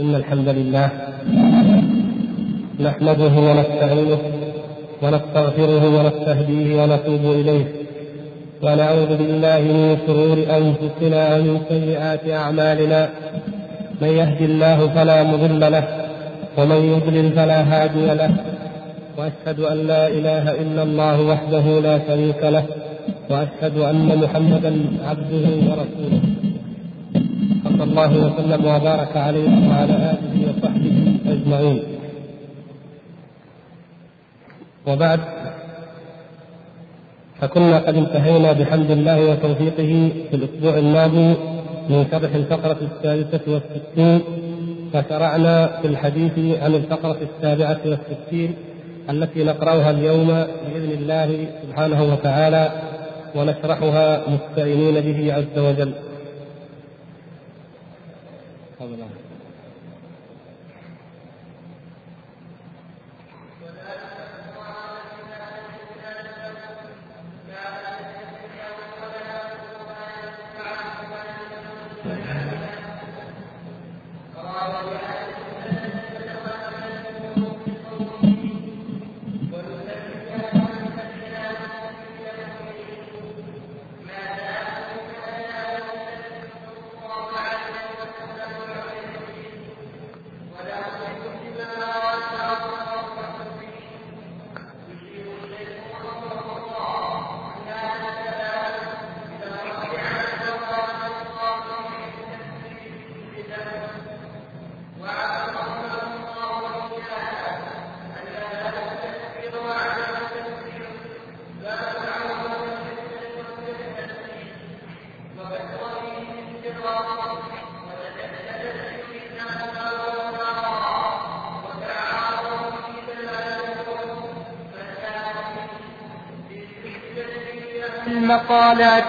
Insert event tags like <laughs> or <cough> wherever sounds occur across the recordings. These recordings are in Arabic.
إن الحمد لله نحمده ونستعينه ونستغفره ونستهديه ونتوب إليه ونعوذ بالله من شرور أنفسنا ومن سيئات أعمالنا من يهد الله فلا مضل له ومن يضلل فلا هادي له وأشهد أن لا إله إلا الله وحده لا شريك له وأشهد أن محمدا عبده ورسوله صلى الله وسلم وبارك عليه وعلى آله وصحبه أجمعين. وبعد فكنا قد انتهينا بحمد الله وتوفيقه في الأسبوع الماضي من شرح الفقرة السادسة والستين فشرعنا في الحديث عن الفقرة السابعة والستين التي نقرأها اليوم بإذن الله سبحانه وتعالى ونشرحها مستعينين به عز وجل.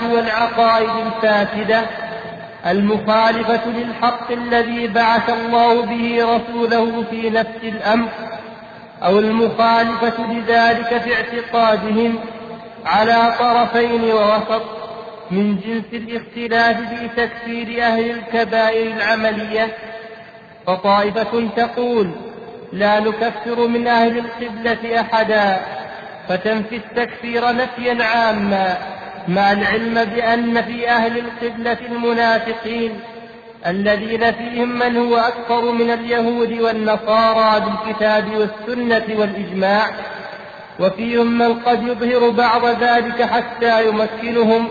والعقائد الفاسدة المخالفة للحق الذي بعث الله به رسوله في نفس الأمر أو المخالفة لذلك في اعتقادهم على طرفين ووسط من جنس الاختلاف في تكفير أهل الكبائر العملية. فطائفة تقول لا نكفر من أهل القبلة أحدا فتنفي التكفير نفيا عاما. مع العلم بأن في أهل القبلة المنافقين الذين فيهم من هو أكثر من اليهود والنصارى بالكتاب والسنة والإجماع وفيهم من قد يظهر بعض ذلك حتى يمكنهم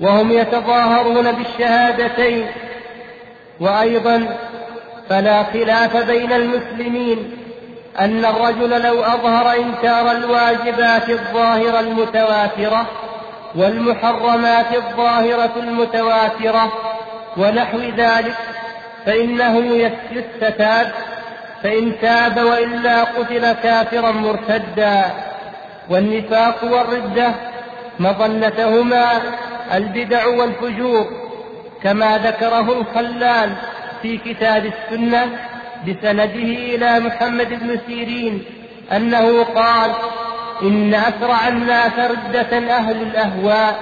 وهم يتظاهرون بالشهادتين وأيضا فلا خلاف بين المسلمين أن الرجل لو أظهر إنكار الواجبات الظاهرة المتواترة والمحرمات الظاهرة المتواترة ونحو ذلك فإنه يستتاب فإن تاب وإلا قتل كافرا مرتدا. والنفاق والردة مظنتهما البدع والفجور كما ذكره الخلال في كتاب السنة بسنده إلى محمد بن سيرين أنه قال إن أسرع الناس ردة أهل الأهواء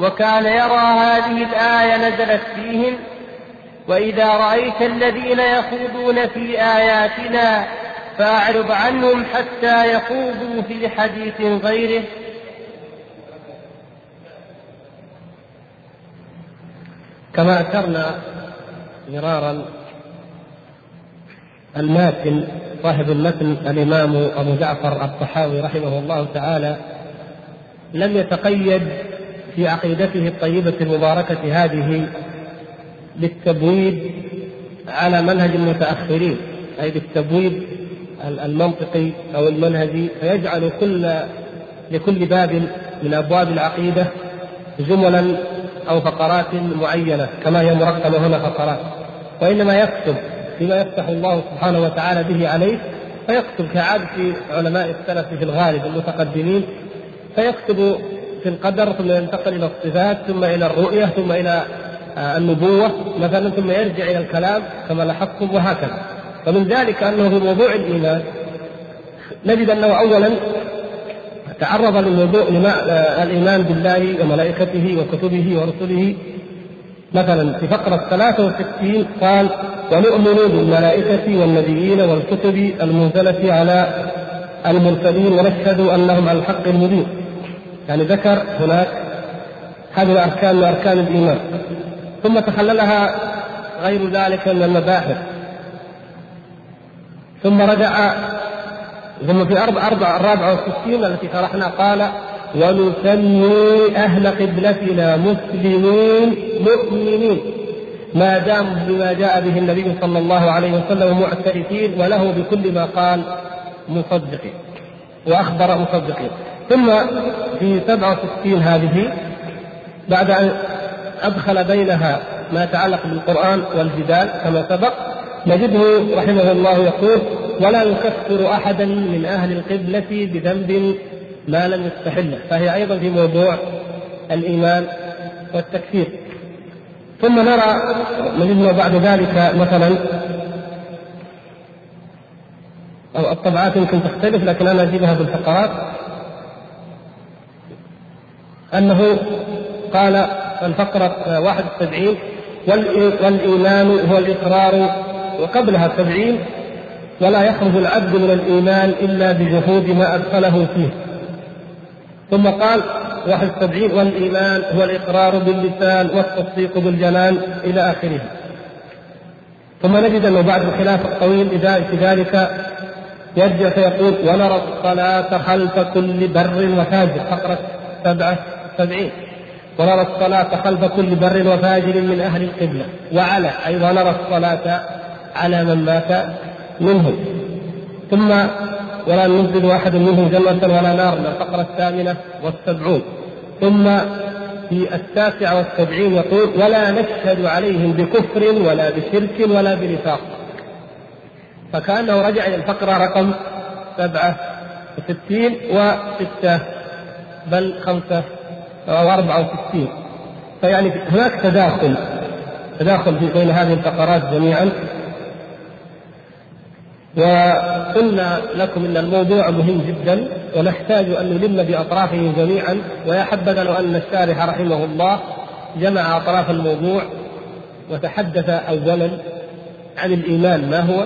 وكان يرى هذه الآية نزلت فيهم وإذا رأيت الذين يخوضون في آياتنا فأعرض عنهم حتى يخوضوا في حديث غيره. كما أشرنا مرارا الماتن صاحب المتن الإمام أبو جعفر الطحاوي رحمه الله تعالى لم يتقيد في عقيدته الطيبة المباركة هذه بالتبويب على منهج المتأخرين أي بالتبويب المنطقي أو المنهجي فيجعل كل لكل باب من أبواب العقيدة جملا أو فقرات معينة كما هي مرقمة هنا فقرات وإنما يكتب فيما يفتح الله سبحانه وتعالى به عليه فيكتب كعادة علماء السلف في الغالب المتقدمين فيكتب في القدر ثم ينتقل إلى الصفات ثم إلى الرؤية ثم إلى النبوة مثلا ثم يرجع إلى الكلام كما لاحظتم وهكذا. فمن ذلك أنه في موضوع الإيمان. نجد أنه اولا تعرض للموضوع الإيمان بالله وملائكته وكتبه ورسله مثلا في فقرة 63 قال ونؤمن بالملائكة والنبيين والكتب المنزلة على المرسلين ونشهد أنهم على الحق المبين. يعني ذكر هناك هذه الأركان من أركان الإيمان. ثم تخللها غير ذلك من المباحث. ثم رجع ثم في أربع أربع الرابعة والستين التي شرحنا قال ونسمي أهل قبلتنا مسلمين مؤمنين. ما داموا بما جاء به النبي صلى الله عليه وسلم معترفين وله بكل ما قال مصدقين وأخبر مصدقين. ثم في 67 هذه بعد أن أدخل بينها ما يتعلق بالقرآن والجدال كما سبق نجده رحمه الله يقول ولا يكفر أحدا من أهل القبلة بذنب ما لم يستحله فهي أيضا في موضوع الإيمان والتكفير. ثم نرى نجده بعد ذلك مثلا أو الطبعات يمكن تختلف لكن أنا أجيبها بالفقرات. أنه قال الفقرة 71 والإيمان هو الإقرار وقبلها السبعين ولا يخرج العبد من الإيمان إلا بجحود ما أدخله فيه. ثم قال واحد السبعين والإيمان هو الإقرار باللسان والتصديق بالجنان إلى آخره. ثم نجد أنه بعد الخلاف الطويل إذا في ذلك يرجع فيقول ونرى الصلاة خلف كل بر وفاجر فقرة سبعة سبعين. ونرى الصلاة خلف كل بر وفاجر من أهل القبلة. وعلى أي ونرى الصلاة على من مات منهم. ثم ولا ننزل أحد منهم جنة ولا نار الفقرة الثامنة والسبعون. ثم في التاسعة والسبعين يقول ولا نشهد عليهم بكفر ولا بشرك ولا بنفاق. فكأنه رجع إلى الفقرة رقم سبعة وستين وستة بل خمسة أو أربعة وستين. فيعني هناك تداخل تداخل بين هذه الفقرات جميعا. وقلنا لكم إن الموضوع مهم جدا ونحتاج أن نلم بأطرافه جميعا ويا حبذا لو أن الشارح رحمه الله جمع أطراف الموضوع وتحدث اولا عن الإيمان ما هو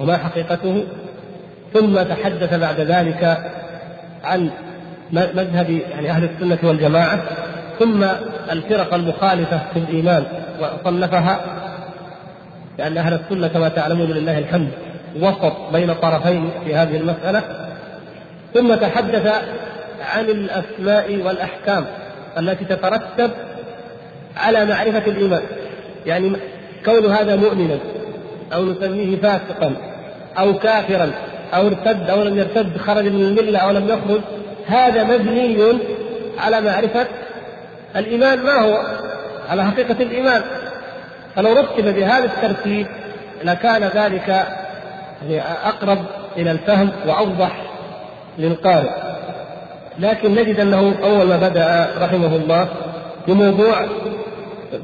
وما حقيقته ثم تحدث بعد ذلك عن مذهب يعني أهل السنة والجماعة ثم الفرق المخالفة في الإيمان وصنفها لأن أهل السنة كما تعلمون لله الحمد وسط بين طرفين في هذه المسألة. ثم تحدث عن الأسماء والأحكام التي تترتب على معرفة الإيمان. يعني كون هذا مؤمنا أو نسميه فاسقا أو كافرا أو ارتد أو لم يرتد خرج من الملة أو لم يخرج هذا مبني على معرفة الإيمان. ما هو؟ على حقيقة الإيمان. فلو رتب بهذا الترتيب لكان ذلك يعني أقرب إلى الفهم وأوضح للقارئ. لكن نجد أنه أول ما بدأ رحمه الله بموضوع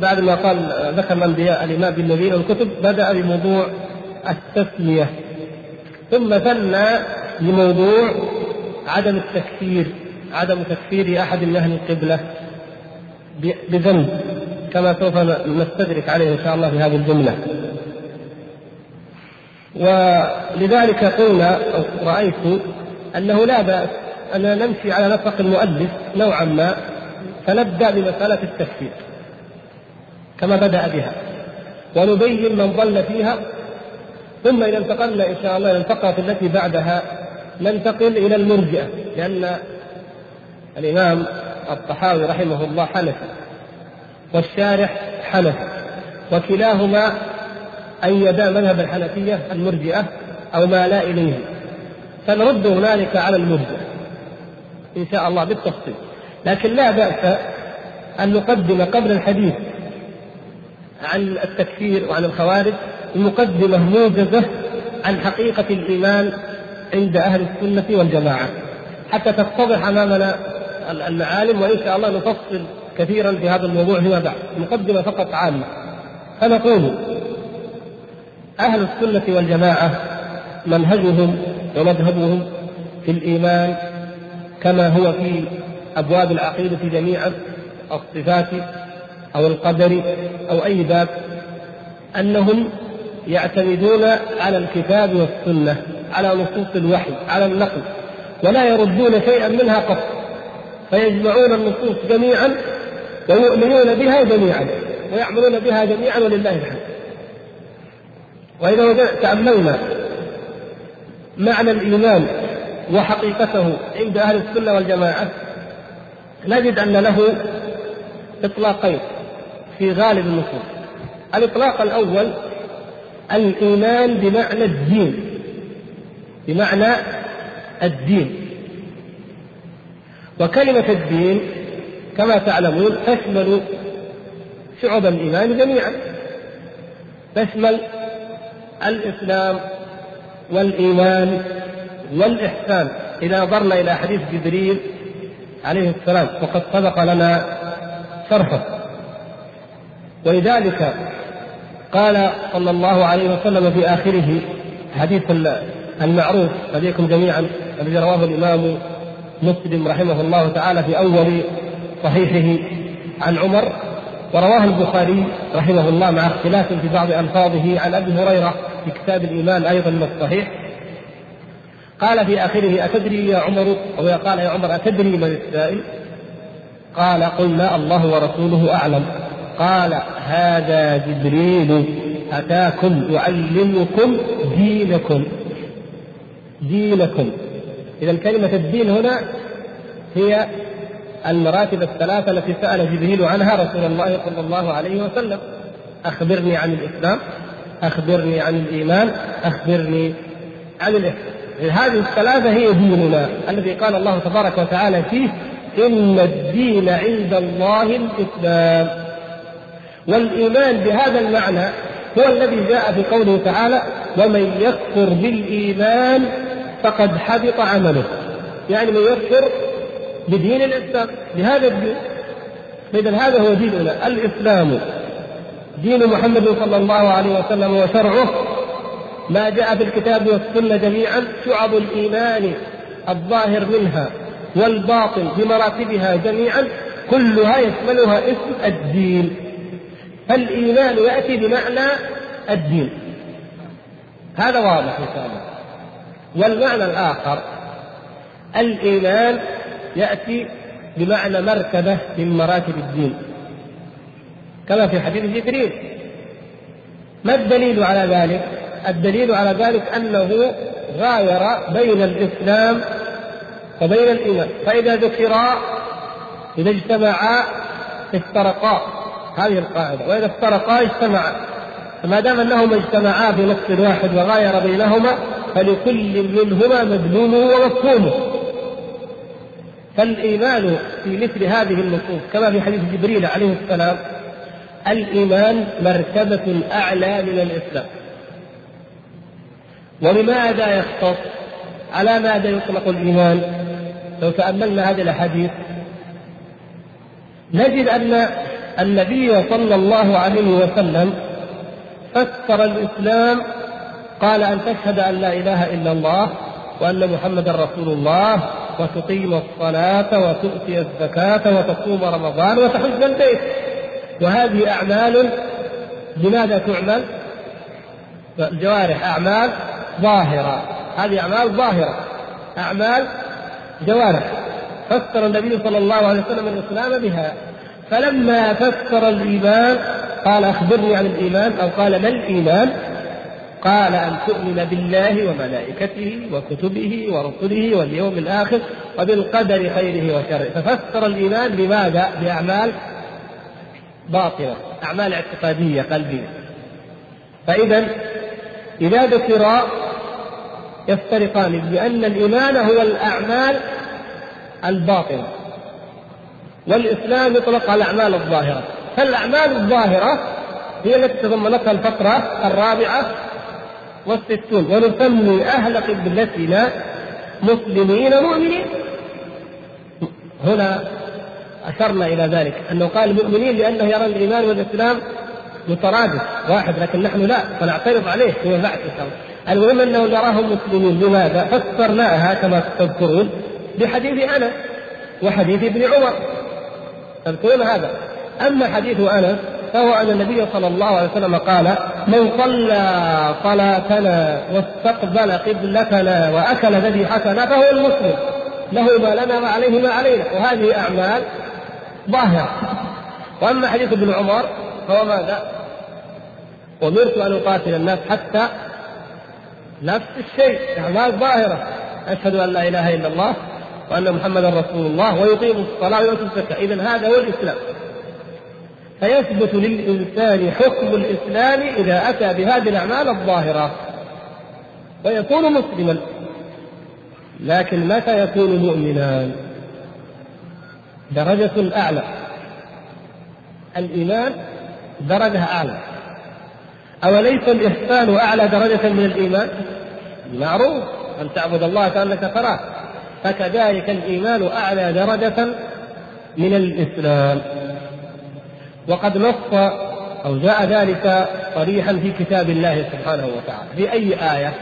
بعد ما قال ذكر الأنبياء الإمام بالنبيين والكتب بدأ بموضوع التسمية. ثم ثنى بموضوع عدم التكفير عدم تكفير أحد من أهل القبلة بذنب. كما سوف نستدرك عليه إن شاء الله في هذه الجملة. ولذلك قلنا رأيت أنه لا بأس اننا نمشي على نسق المؤلف نوعا ما فنبدأ بمسألة التكفير كما بدأ بها ونبين من ضل فيها ثم إذا انتقلنا إن شاء الله إلى الفقرة التي بعدها ننتقل إلى المرجئة لأن الإمام الطحاوي رحمه الله حنفي والشارح حنفي وكلاهما أيدا مذهب الحنفية المرجئة أو ما لا إليه. فنرد هنالك على المرجئة إن شاء الله بالتفصيل. لكن لا بأس أن نقدم قبل الحديث عن التكفير وعن الخوارج مقدمة موجزة عن حقيقة الإيمان عند أهل السنة والجماعة. حتى تتضح أمامنا المعالم وإن شاء الله نفصل كثيرا في هذا الموضوع فيما بعد مقدمة فقط عامة. فنقول أهل السنة والجماعة منهجهم ومذهبهم في الإيمان كما هو في أبواب العقيدة جميعا الصفات أو القدر أو أي باب أنهم يعتمدون على الكتاب والسنة على نصوص الوحي على النقل ولا يردون شيئا منها قط فيجمعون النصوص جميعا ويؤمنون بها جميعا ويعملون بها جميعا ولله الحمد. وإذا تأملنا معنى الإيمان وحقيقته عند أهل السنة والجماعة نجد أن له إطلاقين في غالب النصوص. الإطلاق الأول الإيمان بمعنى الدين بمعنى الدين. وكلمة الدين كما تعلمون تشمل شعب الإيمان جميعا. تشمل الإسلام والإيمان والإحسان. إذا نظرنا إلى حديث جبريل عليه السلام وقد سبق لنا شرحه. ولذلك قال صلى الله عليه وسلم في آخره حديث المعروف لديكم جميعا الذي رواه الإمام مسلم رحمه الله تعالى في أول صحيحه عن عمر ورواه البخاري رحمه الله مع اختلاف في بعض ألفاظه عن أبي هريرة في كتاب الإيمان أيضا من الصحيح. قال في آخره أتدري يا عمر؟ أو قال يا عمر أتدري من السائل؟ قال قلنا الله ورسوله أعلم. قال هذا جبريل أتاكم يعلمكم دينكم. دينكم. إذا كلمة الدين هنا هي المراتب الثلاثة التي سأل جبريل عنها رسول الله صلى الله عليه وسلم. أخبرني عن الإسلام أخبرني عن الإيمان أخبرني عن الإحسان. هذه الثلاثة هي ديننا الذي قال الله تبارك وتعالى فيه إن الدين عند الله الإسلام. والإيمان بهذا المعنى هو الذي جاء في قوله تعالى ومن يكفر بالإيمان فقد حبط عمله. يعني من يكفر بدين الإسلام بهذا الدين. إذا هذا هو ديننا الإسلام. دين محمد صلى الله عليه وسلم وشرعه. ما جاء في الكتاب والسنة جميعا شعب الإيمان الظاهر منها والباطن بمراتبها جميعا كلها يشملها اسم الدين. فالإيمان يأتي بمعنى الدين. هذا واضح إن شاء الله. والمعنى الآخر الإيمان يأتي بمعنى مرتبة من مراتب الدين. كما في حديث جبريل. ما الدليل على ذلك؟ الدليل على ذلك أنه غاير بين الإسلام وبين الإيمان. فإذا ذكرا إذا اجتمعا افترقا. هذه القاعدة. وإذا افترقا اجتمعا فما دام أنهما اجتمعا في نص واحد وغاير بينهما فلكل منهما مدلوله ومفهومه فالإيمان في مثل هذه النصوص كما في حديث جبريل عليه السلام الإيمان مرتبة أعلى من الإسلام. ولماذا يختص؟ على ماذا يطلق الإيمان؟ لو تأملنا هذه الأحاديث نجد أن النبي صلى الله عليه وسلم فسر الإسلام قال أن تشهد أن لا إله إلا الله وأن محمدا رسول الله وتقيم الصلاة وتؤتي الزكاة وتصوم رمضان وتحج البيت. وهذه أعمال لماذا تعمل؟ الجوارح أعمال ظاهرة. هذه أعمال ظاهرة. أعمال جوارح. فسر النبي صلى الله عليه وسلم الإسلام بها. فلما فسر الإيمان قال أخبرني عن الإيمان أو قال ما الإيمان؟ قال أن تؤمن بالله وملائكته وكتبه ورسله واليوم الآخر وبالقدر خيره وشره. ففسر الإيمان بماذا؟ بأعمال باطنة أعمال اعتقادية قلبية. فإذا إذا ذكرا يفترقان بأن الإيمان هو الأعمال الباطنة والإسلام يطلق على الأعمال الظاهرة. فالأعمال الظاهرة هي التي تضمنتها الفقرة الرابعة والستون. ونسمي أهل قبلتنا مسلمين مؤمنين. هنا أشرنا إلى ذلك. أنه قال مؤمنين لأنه يرى الإيمان والإسلام مترادف واحد لكن نحن لا فنعترض عليه فيما بعد المهم أنه نراهم مسلمين. لماذا؟ فسرناها كما تذكرون بحديث أنس وحديث ابن عمر. تذكرون هذا؟ أما حديث أنس فهو أن النبي صلى الله عليه وسلم قال من صلى صلاتنا واستقبل قبلتنا وأكل ذبيحتنا فهو المسلم له ما لنا وعليه ما علينا. وهذه أعمال ظاهرة. وأما حديث ابن عمر فهو ماذا؟ أمرت أن أقاتل الناس حتى نفس الشيء أعمال ظاهرة. أشهد أن لا إله إلا الله وأن محمدا رسول الله ويقيم الصلاة ويؤتي الزكاة. إذا هذا هو الإسلام. فيثبت للإنسان حكم الإسلام إذا أتى بهذه الأعمال الظاهرة. ويكون مسلما. لكن متى يكون مؤمنا؟ درجة أعلى الإيمان درجة أعلى. أوليس الإحسان أعلى درجة من الإيمان؟ معروف. أن تعبد الله كأنك تراه. فكذلك الإيمان أعلى درجة من الإسلام. وقد نص أو جاء ذلك صريحا في كتاب الله سبحانه وتعالى. في أي آية؟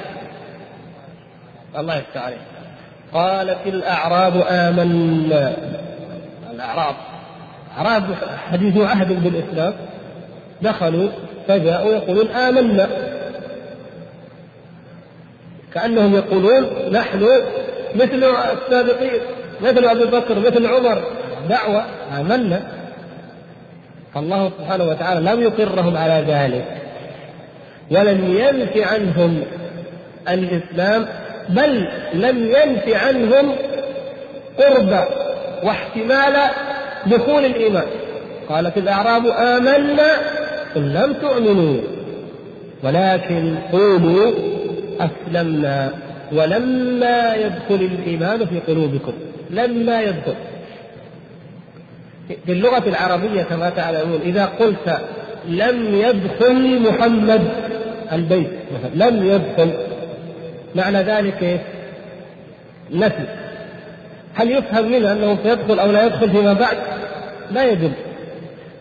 الله يفتح عليه قالت الأعراب آمنا. الأعراب. أعراب حديث عهد بالإسلام. دخلوا فجاءوا يقولون آمنا. كأنهم يقولون نحن مثل السابقين مثل أبي بكر مثل عمر. دعوة. آمنا. فالله سبحانه وتعالى لم يقرهم على ذلك ولم ينف عنهم الإسلام بل لم ينف عنهم قرب واحتمال دخول الإيمان. قالت الأعراب آمنا قل لم تؤمنوا ولكن قولوا أسلمنا ولما يدخل الإيمان في قلوبكم لما يدخل. في اللغة العربية كما تعلمون إذا قلت لم يدخل محمد البيت مثلا لم يدخل معنى ذلك إيش؟ نفي هل يفهم منه أنه سيدخل أو لا يدخل فيما بعد؟ لا يدل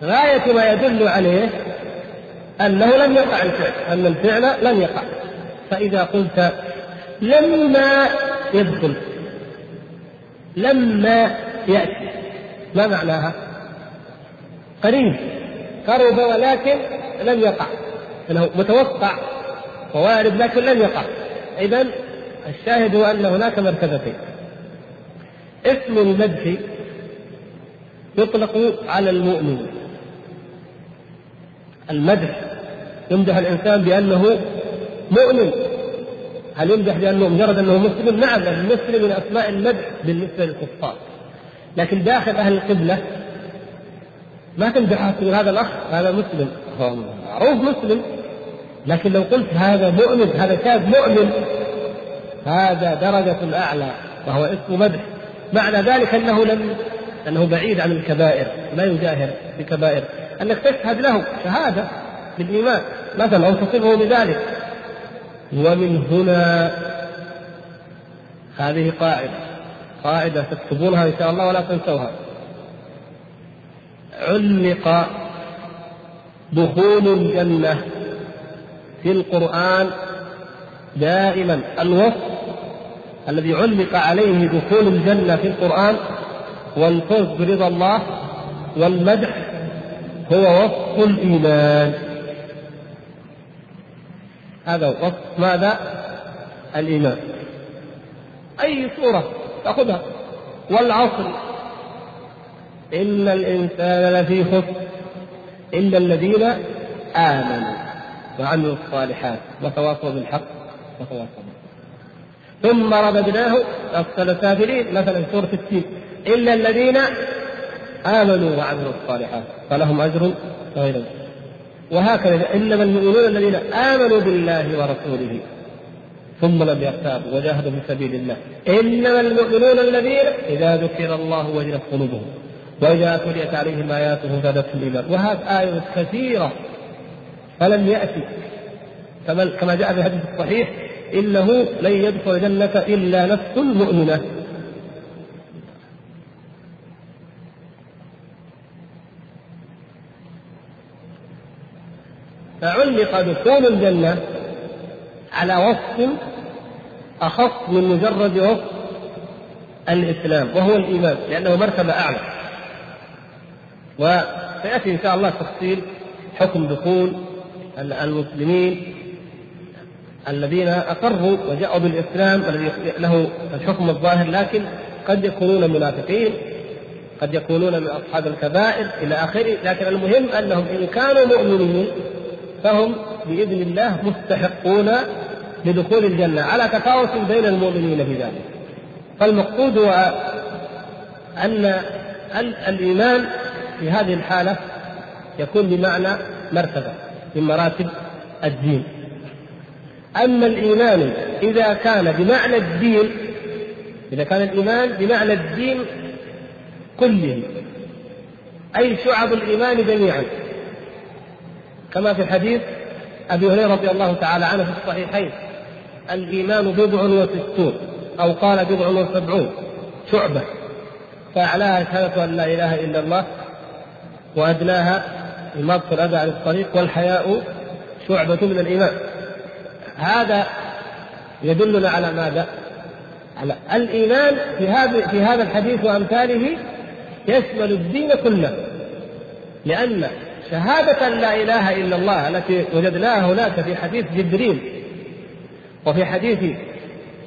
غاية ما يدل عليه أنه لم يقع الفعل أن الفعل لم يقع فإذا قلت لما يدخل لما يأتي ما معناها؟ قريب. قرب ولكن لم يقع. انه متوقع. ووارد لكن لم يقع. اذا الشاهد هو أن هناك مرتبتين. اسم المدح يطلق على المؤمن. المدح يمدح الإنسان بأنه مؤمن. هل يمدح بأنه مجرد أنه مسلم؟ نعم المسلم من أسماء المدح بالنسبة للكفار. لكن داخل أهل القبلة ما تمدح تقول هذا الأخ هذا مسلم. معروف مسلم. لكن لو قلت هذا مؤمن هذا شاب مؤمن هذا درجة أعلى وهو اسم مدح. معنى ذلك أنه لم أنه بعيد عن الكبائر لا يجاهر بكبائر أنك تشهد له شهادة بالإيمان. مثلا أو تصفه بذلك. ومن هنا هذه قاعدة. قاعدة تكتبونها إن شاء الله ولا تنسوها. علق دخول الجنة في القرآن دائما. الوصف الذي علق عليه دخول الجنة في القرآن والفوز برضا الله والمدح هو وصف الإيمان. هذا وصف ماذا؟ الإيمان. أي صورة؟ تأخذها. والعصر. إن الإنسان لفي خسر إلا الذين آمنوا وعملوا الصالحات وتواصوا بالحق وتواصوا ثم رددناه أسفل سافلين مثلا سورة التين. إلا الذين آمنوا وعملوا الصالحات فلهم أجر غير وهكذا إنما المؤمنون الذين آمنوا بالله ورسوله. ثم لم يرتابوا وجاهدوا في سبيل الله. إنما المؤمنون الذين إذا ذكر الله وجلت قلوبهم وإذا تليت عليهم آياته زادتهم إيمانا وهذه آيات كثيرة فلم يأتي. كما جاء في الحديث الصحيح إنه لن يدخل الجنة إلا نفس مؤمنة. فعلق دخول الجنة على وصف أخص من مجرد وصف الإسلام وهو الإيمان لأنه مرتبة أعلى. سياتي إن شاء الله تفصيل حكم دخول المسلمين الذين أقروا وجاءوا بالإسلام الذي له الحكم الظاهر لكن قد يكونون منافقين قد يكونون من أصحاب الكبائر إلى آخره لكن المهم أنهم إن كانوا مؤمنين فهم بإذن الله مستحقون لدخول الجنة على تفاوت بين المؤمنين في ذلك. فالمقصود هو أن الإيمان في هذه الحالة يكون بمعنى مرتبة من مراتب الدين. أما الإيمان إذا كان بمعنى الدين إذا كان الإيمان بمعنى الدين كله أي شعب الإيمان جميعا. كما في حديث أبي هريرة رضي الله تعالى عنه في الصحيحين الإيمان بضع وستون أو قال بضع وسبعون شعبة. فأعلاها شهادة أن لا إله إلا الله وأدناها إماطة الأذى عن الطريق والحياء شعبة من الإيمان هذا يدلنا على ماذا؟ على الإيمان في هذا في هذا الحديث وأمثاله يشمل الدين كله لأن شهادة لا إله إلا الله التي وجدناها هناك في حديث جبريل وفي حديث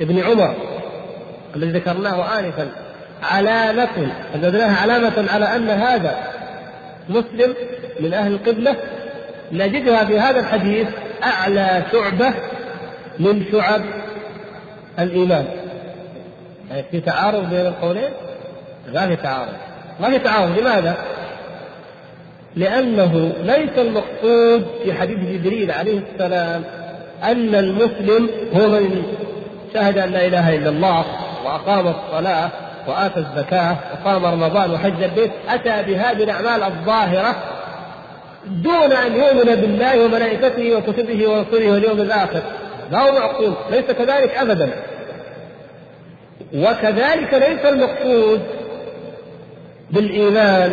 ابن عمر الذي ذكرناه آنفا علامة وجدناها علامة على أن هذا مسلم من أهل القبلة نجدها في هذا الحديث أعلى شعبة من شعب الإيمان. يعني في تعارض بين القولين؟ ما في تعارض. ما في تعارض لماذا؟ لأنه ليس المقصود في حديث جبريل عليه السلام أن المسلم هو من شهد أن لا إله إلا الله وأقام الصلاة وآتى الزكاة وقام رمضان وحج البيت أتى بهذه الأعمال الظاهرة دون أن يؤمن بالله وملائكته وكتبه ورسله واليوم الآخر. لا هو معقول؟ ليس كذلك أبدا. وكذلك ليس المقصود بالإيمان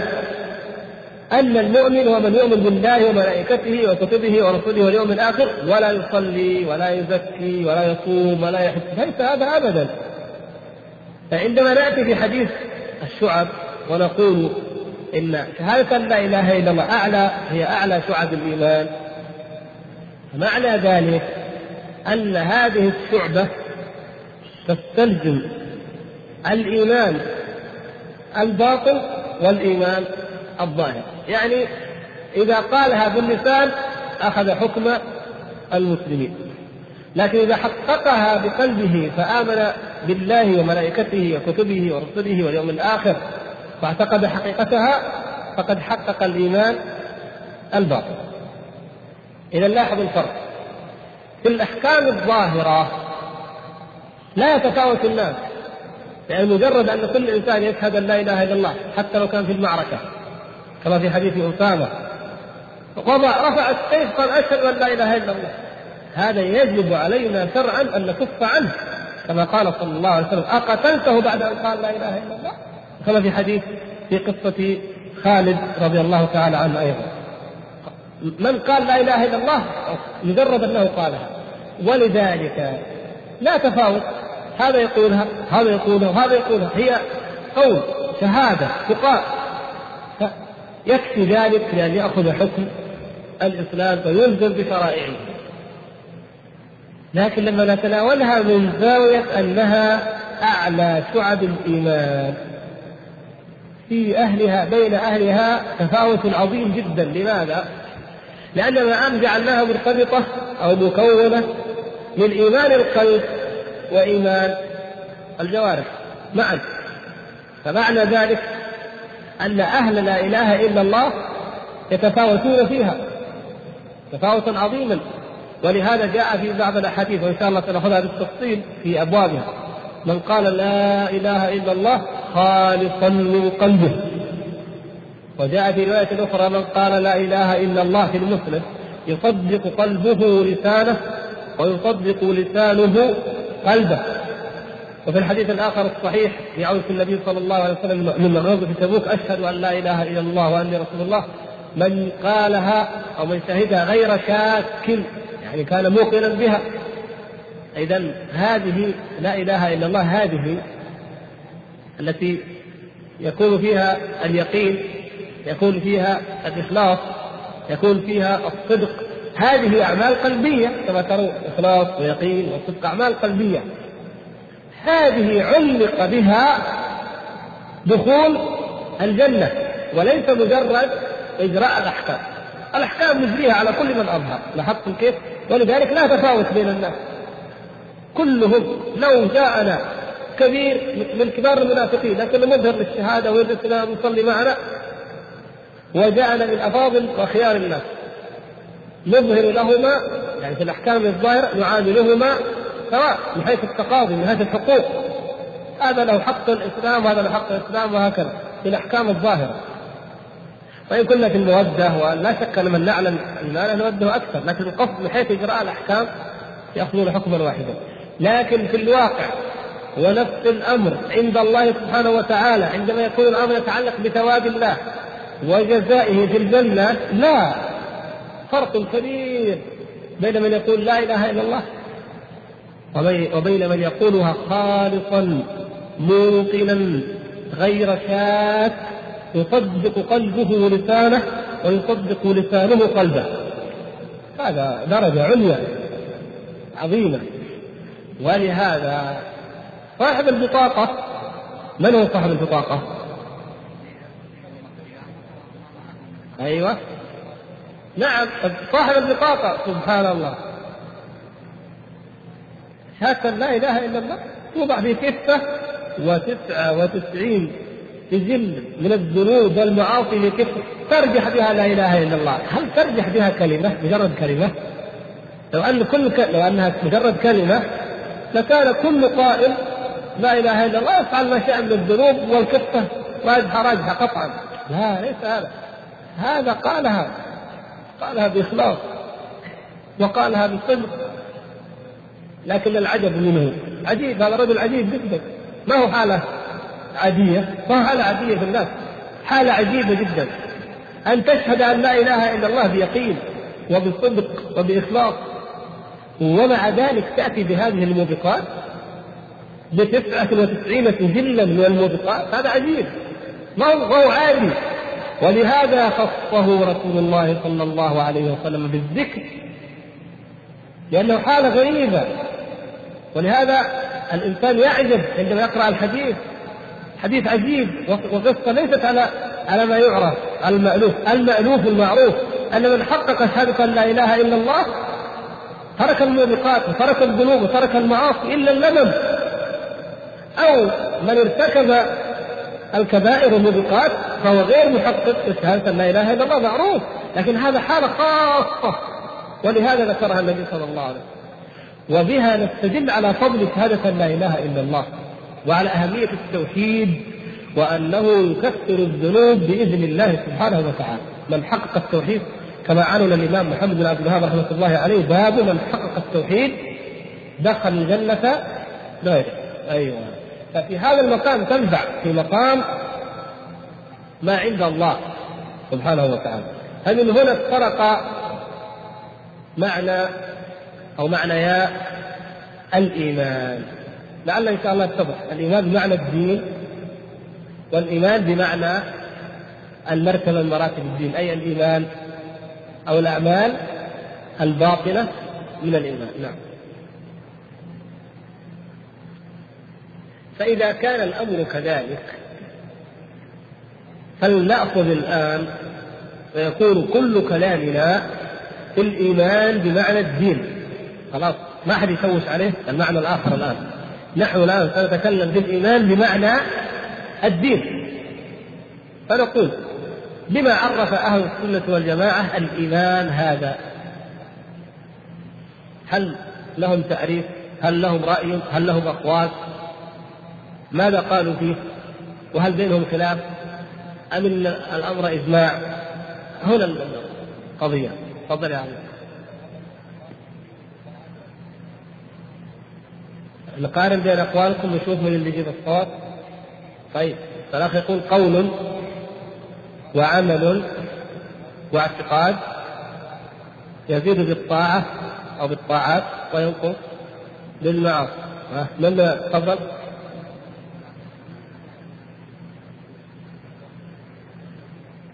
أن المؤمن هو من يؤمن بالله وملائكته وكتبه ورسله واليوم الآخر ولا يصلي ولا يزكي ولا يصوم ولا يحج ليس هذا أبدا. فعندما نأتي في حديث الشعب ونقول إن شهادة لا إله إلا الله أعلى هي أعلى شعب الإيمان معنى ذلك أن هذه الشعبة تستلزم الإيمان الباطن والإيمان الظاهر. يعني إذا قالها باللسان أخذ حكم المسلمين. لكن إذا حققها بقلبه فآمن بالله وملائكته وكتبه ورسله واليوم الآخر واعتقد حقيقتها فقد حقق الإيمان الباطن إذا لاحظ الفرق. في الأحكام الظاهرة لا يتفاوت الناس يعني مجرد أن كل إنسان يشهد أن لا إله إلا الله حتى لو كان في المعركة كما في حديث وضع رفع السيف قال أشهد أن لا إله إلا الله. هذا يجب علينا شرعا أن نكف عنه. كما قال صلى الله عليه وسلم أقتلته بعد أن قال لا إله إلا الله؟ كما في حديث في قصة خالد رضي الله تعالى عنه أيضا. من قال لا إله إلا الله مجرد أنه قالها. ولذلك لا تفاوت. هذا يقولها هذا يقولها وهذا يقولها. هي قول شهادة تقال يكفي ذلك لأن يأخذ حكم الإسلام ويلزم بشرائعه. لكن لما نتناولها من زاوية أنها أعلى شعب الإيمان. في أهلها بين أهلها تفاوت عظيم جدا. لماذا؟ لأن ما جعلناها مرتبطة أو مكونة من إيمان القلب وإيمان الجوارح. معا. فمعنى ذلك أن أهل لا إله إلا الله يتفاوتون فيها. تفاوتا عظيما. ولهذا جاء في بعض الأحاديث وإن شاء الله سنأخذها بالتفصيل في أبوابها. من قال لا إله إلا الله خالصا من قلبه. وجاء في رواية أخرى من قال لا إله إلا الله في المسلم يصدق قلبه لسانه ويصدق لسانه قلبه. وفي الحديث الآخر الصحيح في عودة النبي صلى الله عليه وسلم من غزوة تبوك أشهد أن لا إله إلا الله وأني رسول الله. من قالها أو من شهدها غير شاك يعني كان موقنا بها. اذا هذه لا إله إلا الله هذه التي يكون فيها اليقين يكون فيها الإخلاص يكون فيها الصدق. هذه أعمال قلبية كما ترون إخلاص ويقين وصدق أعمال قلبية. هذه علق بها دخول الجنة وليس مجرد إجراء الأحكام. الأحكام نجريها على كل من أظهر. لاحظتم كيف؟ ولذلك لا تفاوت بين الناس. كلهم لو جاءنا كبير من كبار المنافقين لكن مظهر للشهاده ويجلس يصلي معنا وجعل من أفاضل وخيار الناس. نظهر لهما يعني في الأحكام الظاهرة نعاملهما سواء من حيث التقاضي من حيث الحقوق. هذا له حق الإسلام وهذا له حق الإسلام وهكذا في الأحكام الظاهرة. وإن كنا في المودة ولا شك أن من نعلم المال نودة أكثر لكن القصد من حيث إجراء الأحكام يأخذون حكما واحدا. لكن في الواقع ونفس الأمر عند الله سبحانه وتعالى عندما يكون الأمر يتعلق بثواب الله وجزائه في الجنة لا. فرق كبير بين من يقول لا إله إلا الله وبين من يقولها خالصا موقنا غير شاك. يصدق قلبه ولسانه ويصدق لسانه قلبه. هذا درجة عليا عظيمة. ولهذا صاحب البطاقة من هو صاحب البطاقة؟ أيوه. نعم صاحب البطاقة سبحان الله. شهادة لا إله إلا الله. توضع في كفة وتسعة وتسعين سجل من الذنوب والمعاصي كفة ترجح بها لا إله إلا الله. هل ترجح بها كلمة؟ مجرد كلمة؟ لو أن كل ك... لو أنها مجرد كلمة لكان كل قائل لا إله إلا الله يفعل ما شاء من الذنوب والكفة. راجحه راجحه قطعا. لا ليس هذا. هذا قالها قالها بإخلاص وقالها بصدق. لكن العجب منه. عجيب هذا رجل عجيب جدا. ما هو حاله؟ عادية. ما هو حالة عادية في الناس. حالة عجيبة جدا. أن تشهد أن لا إله إلا الله بيقين وبصدق وبإخلاص. ومع ذلك تأتي بهذه الموبقات بتسعة وتسعين سجلا من الموبقات. هذا عجيب. ما هو عادي. ولهذا خصه رسول الله صلى الله عليه وسلم بالذكر. لأنه حالة غريبة. ولهذا الإنسان يعجب عندما يقرأ الحديث. حديث عجيب وقصة ليست على على ما يعرف المألوف المألوف المعروف أن من حقق شهادة لا إله إلا الله ترك الموبقات وترك الذنوب وترك المعاصي إلا اللمم أو من ارتكب الكبائر والموبقات فهو غير محقق بشهادة لا إله إلا الله معروف. لكن هذا حالة خاصة. ولهذا ذكرها النبي صلى الله عليه وسلم. وبها نستدل على فضل شهادة لا إله إلا الله. وعلى أهمية التوحيد وأنه يكفر الذنوب بإذن الله سبحانه وتعالى. من حقق التوحيد كما عنون الإمام محمد بن عبد الوهاب رحمة الله عليه باب من حقق التوحيد دخل الجنة غيره أيوه. ففي هذا المقام تنفع في مقام ما عند الله سبحانه وتعالى. فمن هنا افترق معنى أو معنيا الإيمان. لعل إن شاء الله يتضح. الإيمان بمعنى الدين والإيمان بمعنى المرتبه من مراتب الدين أي الإيمان أو الأعمال الباطنة من الإيمان. نعم. فإذا كان الأمر كذلك فلنأخذ الآن ويكون كل كلامنا في الإيمان بمعنى الدين. خلاص ما أحد يشوش عليه المعنى الآخر الآن. نحن الآن سنتكلم بالإيمان بمعنى الدين. فنقول بما عرف أهل السنة والجماعة الإيمان هذا؟ هل لهم تعريف؟ هل لهم رأي؟ هل لهم أقوال؟ ماذا قالوا فيه؟ وهل بينهم خلاف؟ أم الأمر إجماع؟ هنا القضية. تفضل يا علي نقارن بين أقوالكم ونشوف من اللي يجيب الصوت. طيب فالأخ يقول قول وعمل واعتقاد يزيد بالطاعة أو بالطاعات وينقص بالمعاصي من تفضل.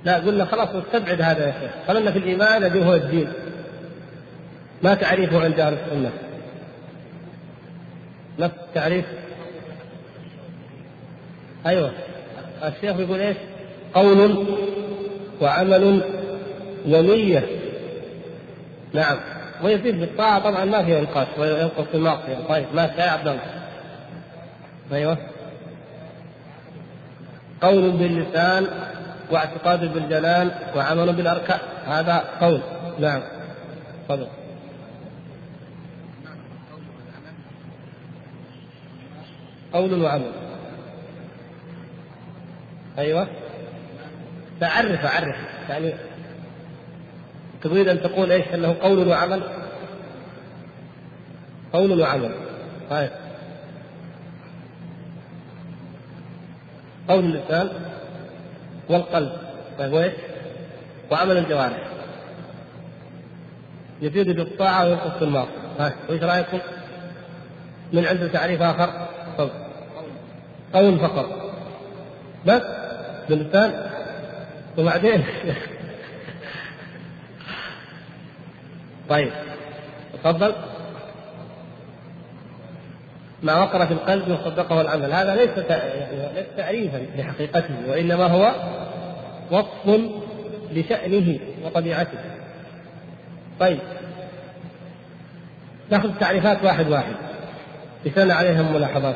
لا قلنا خلاص نستبعد هذا يا شيخ. خلنا في الإيمان الذي هو الدين. ما تعريفه عند أهل السنة. نفس تعريف. أيوه. الشيخ يقول إيش؟ قول وعمل ونية. نعم. ويزيد بالطاعة طبعا ما فيها نقاش وينقص في المعصية. طيب ما يا عبد الله. أيوه. قول باللسان واعتقاد بالجنان وعمل بالأركان. هذا قول. نعم. تفضل. قول وعمل. أيوه. فعرف عرف. يعني تريد أن تقول إيش؟ أنه قول وعمل. قول وعمل. طيب. قول اللسان والقلب. طيب وإيش؟ وعمل الجوارح. يزيد بالطاعة وينقص بالمعصية طيب وإيش رأيكم؟ من عنده تعريف آخر؟ قول فقط. بس باللسان. وبعدين <laughs> طيب تفضل. ما وقر في القلب وصدقه العمل هذا ليس ليس تعريفا لحقيقته وإنما هو وصف لشأنه وطبيعته. طيب. نأخذ تعريفات واحد واحد. لسنا عليها ملاحظات.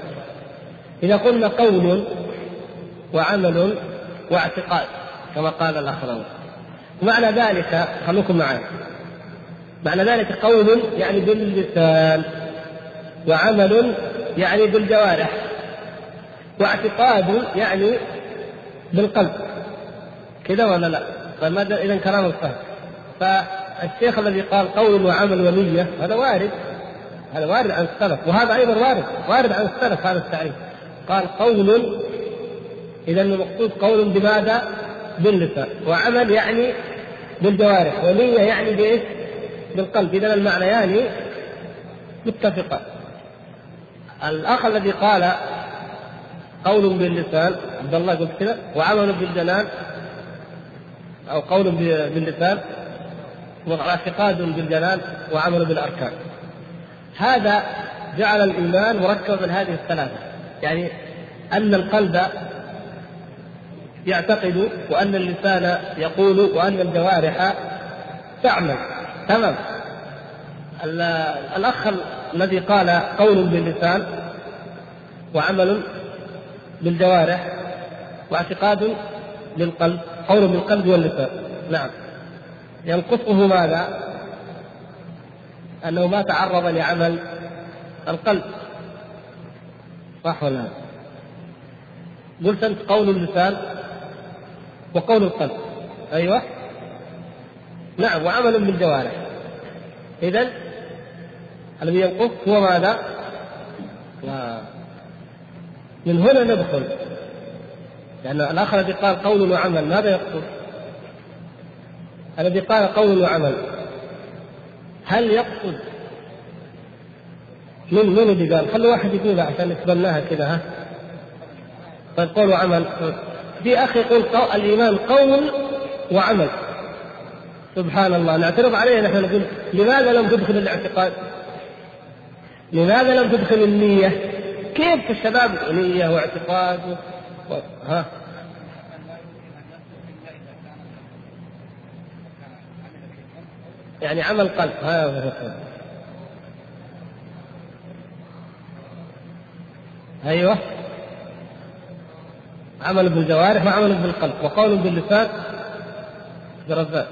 إذا قلنا قول وعمل واعتقاد كما قال الآخرون. معنى ذلك خلوكم معي معنى ذلك قول يعني باللسان وعمل يعني بالجوارح واعتقاد يعني بالقلب. كذا ولا لا؟ فماذا إذا كلام الفهم فالشيخ الذي قال قول وعمل ونية هذا وارد. هذا وارد عن السلف وهذا أيضا وارد وارد عن السلف هذا التعريف. قال قول إذا المقصود قول بماذا؟ باللسان. وعمل يعني بالجوارح. ونية يعني بإيش؟ بالقلب. اذا المعنيان يعني متفقان الأخ الذي قال قول باللسان عبد الله قلت كذا وعمل بالجنان أو قول باللسان واعتقاد بالجنان وعمل بالأركان. هذا جعل الإيمان مركبا من هذه الثلاثة. يعني أن القلب يعتقد وأن اللسان يقول وأن الجوارح تعمل. تمام. الأخ الذي قال قول باللسان وعمل بالجوارح واعتقاد بالقلب قول بالقلب واللسان. نعم. ينقصه ماذا؟ أنه ما تعرض لعمل القلب. صح ولا لا؟ قلت أنت قول اللسان وقول القلب أيوه نعم وعمل بالجوارح اذا الذي ينقص هو ماذا؟ من هنا ندخل لأن الآخر الذي قال قول وعمل ماذا يقصد؟ الذي قال قول وعمل هل يقصد من من اللي قال؟ خلوا واحد يقول عشان نتبناها كذا ها؟ طيب قول وعمل. في اخ يقول قول الإيمان قول وعمل. سبحان الله. نعترض عليه نحن نقول لماذا لم تدخل الاعتقاد؟ لماذا لم تدخل النية؟ كيف الشباب؟ نية واعتقاد و... ها؟ يعني عمل قلب. ها؟ أيوه. عمل بالجوارح وعمل بالقلب وقول باللسان برزاق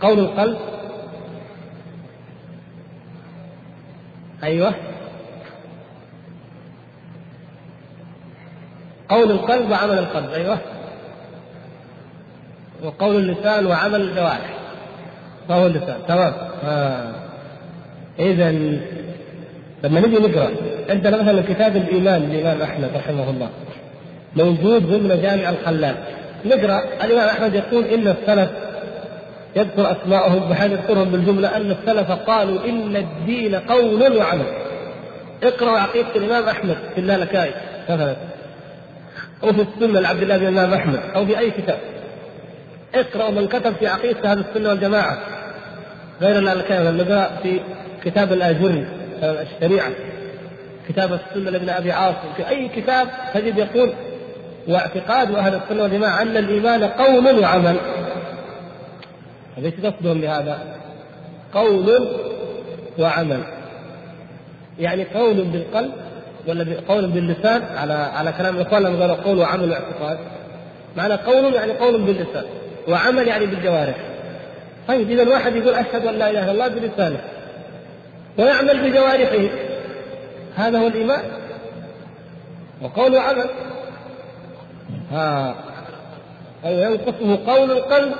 قول القلب. أيوه. قول القلب وعمل القلب أيوه. وقول اللسان وعمل الجوارح. فهو اللسان تمام. آه. اذا لما نجي نقرأ عندنا مثلا كتاب الإيمان للإمام أحمد رحمه الله موجود ضمن جامع الخلال. نقرأ الإمام أحمد يقول إن السلف يذكر اسماءهم بحيث يذكرهم بالجملة إن السلف قالوا إن الدين قول وعمل. اقرأ عقيدة الإمام أحمد في اللالكائي مثلا. أو في السنة لعبد الله بن الإمام أحمد أو في أي كتاب. اقرأ من كتب في عقيدة أهل السنة والجماعة. غير الكلام نقرأ في كتاب الآجري. الشريعة كتاب السنة لابن أبي عاصم في أي كتاب تجد يقول واعتقاد أهل السنة والجماعة أن الإيمان قول وعمل. ليس قصدهم بهذا؟ قول وعمل. يعني قول بالقلب ولا قول باللسان؟ على على كلام الإخوان لما قالوا قول وعمل واعتقاد. معنى قول يعني قول باللسان وعمل يعني بالجوارح. طيب إذا الواحد يقول أشهد أن لا إله إلا الله بلسانه. ويعمل بجوارحه. هذا هو الإيمان. وقول وعمل ها. ينقصه قول القلب.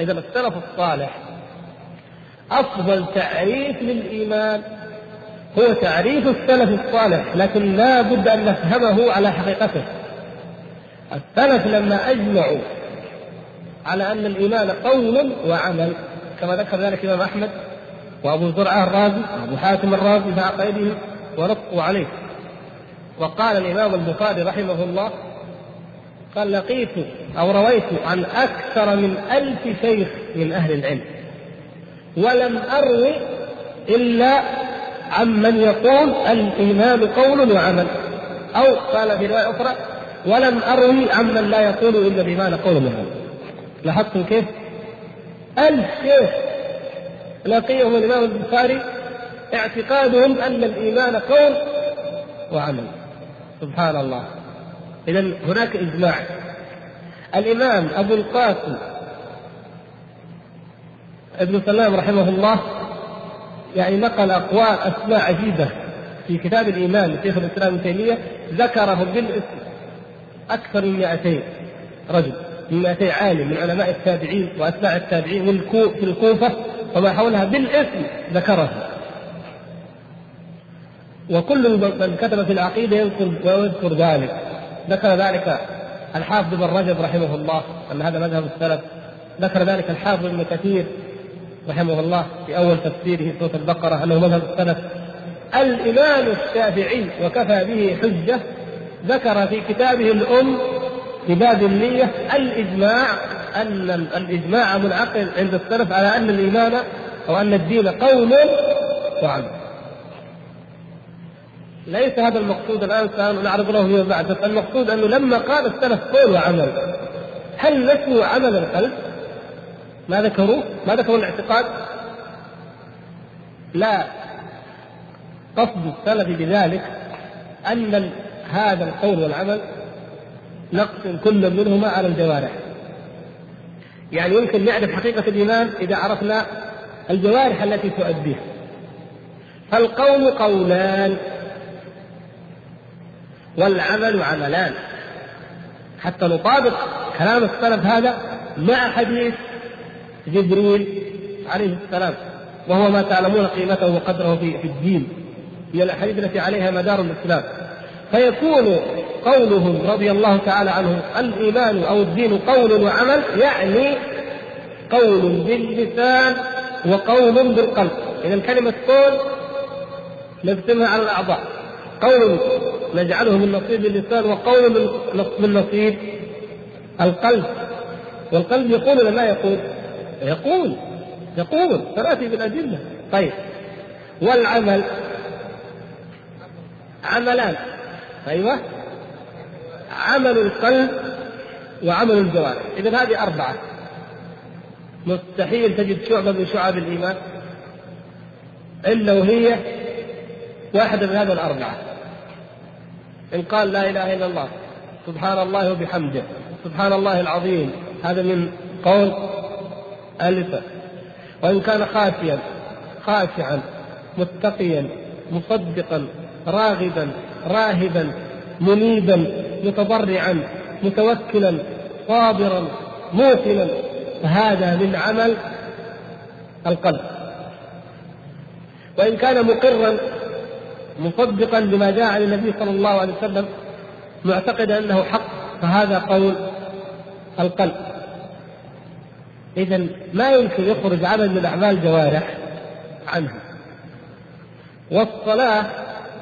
إذا السلف الصالح أفضل تعريف للإيمان هو تعريف السلف الصالح لكن لا بد أن نفهمه على حقيقته. السلف لما أجمعوا على أن الإيمان قول وعمل كما ذكر ذلك الإمام أحمد وابو زرعة الرازي وابو حاتم الرازي في عقائدهم ونطقوا عليه وقال الإمام البخاري رحمه الله قال لقيت أو رويت عن أكثر من ألف شيخ من أهل العلم ولم أروي إلا عمن يقول الإيمان قول وعمل أو قال في رواية أخرى ولم أروي عمن لا يقول إلا الإيمان قول وعمل لاحظتم كيف؟ ألف شيخ لقيهم الإمام البخاري اعتقادهم أن الإيمان قول وعمل. سبحان الله. إذا هناك إجماع. الإمام أبو القاسم ابن سلام رحمه الله يعني نقل أقوال أسماء عجيبة في كتاب الإيمان لشيخ الإسلام ابن تيمية ذكره بالاسم أكثر من 200 رجل من 200 عالم من علماء التابعين واتباع التابعين في الكوفة وما حولها بالاسم ذكره. وكل من كتب في العقيدة يذكر ويذكر ذلك. ذكر ذلك الحافظ بن رجب رحمه الله أن هذا مذهب السلف. ذكر ذلك الحافظ ابن كثير رحمه الله في أول تفسيره سورة البقرة أنه مذهب السلف. الإمام الشافعي وكفى به حجة ذكر في كتابه الأم في باب النية الإجماع أن الإجماع منعقد عند السلف على أن الإيمان أو أن الدين قول وعمل. ليس هذا المقصود الآن سنعرض له فيما بعد، المقصود أنه لما قال السلف قول وعمل هل نسوا عمل القلب؟ ما ذكروه؟ ما ذكروا الاعتقاد؟ لا قصد السلف بذلك أن هذا القول والعمل نقسم كل منهما على الجوارح يعني يمكن نعرف حقيقة الإيمان إذا عرفنا الجوارح التي تؤديه فالقول قولان والعمل عملان. حتى نطابق كلام السلف هذا مع حديث جبريل عليه السلام. وهو ما تعلمون قيمته وقدره في الدين. من الأحاديث التي عليها مدار الإسلام. فيكون قولهم رضي الله تعالى عنهم الإيمان أو الدين قول وعمل يعني قول باللسان وقول بالقلب. إذا كلمة قول نقسمها على الأعضاء. قول نجعله من نصيب اللسان وقول من نصيب القلب. والقلب يقول ولا لا يقول؟ يقول. يقول. سناتي بالادله طيب. والعمل. عملان. أيوه. عمل القلب وعمل الجوارح. اذا هذه أربعة. مستحيل تجد شعبة من شعب الإيمان إلا وهي واحدة من هذه الأربعة. إن قال لا إله إلا الله سبحان الله وبحمده سبحان الله العظيم هذا من قول اللسان وإن كان خاشيا خاشعا متقيا مصدقا راغبا راهبا منيبا متضرعا متوكلا صابرا موقنا فهذا من عمل القلب. وإن كان مقرا مصدقا بما جاء عن النبي صلى الله عليه وسلم معتقدا أنه حق فهذا قول القلب. اذا ما يمكن يخرج عمل من أعمال الجوارح عنها والصلاة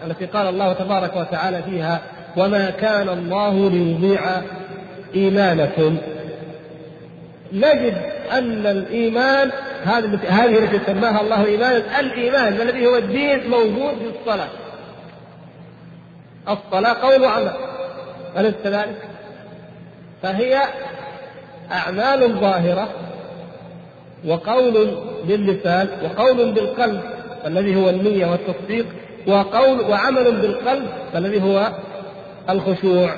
التي قال الله تبارك وتعالى فيها وما كان الله ليضيع إيمانكم. نجد أن الإيمان هذه التي سماها الله إيمانا الإيمان الذي هو الدين موجود في الصلاة. الصلاة قول وعمل. أليس كذلك؟ فهي أعمال ظاهرة وقول باللسان وقول بالقلب الذي هو النية والتصديق وقول وعمل بالقلب الذي هو الخشوع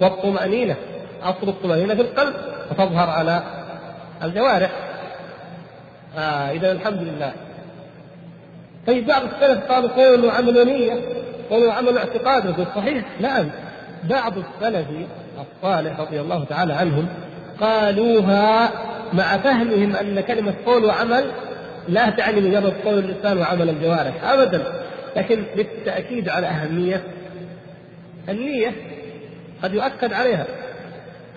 والطمأنينة. أصل الطمأنينة في القلب وتظهر على الجوارح. آه إذا الحمد لله. طيب بعض السلف قالوا قول وعمل ونية قول وعمل اعتقاد صحيح نعم بعض السلف الصالح رضي الله تعالى عنهم قالوها مع فهمهم أن كلمة قول وعمل لا تعني مجرد قول اللسان وعمل الجوارح ابدا لكن بالتأكيد على أهمية النية قد يؤكد عليها.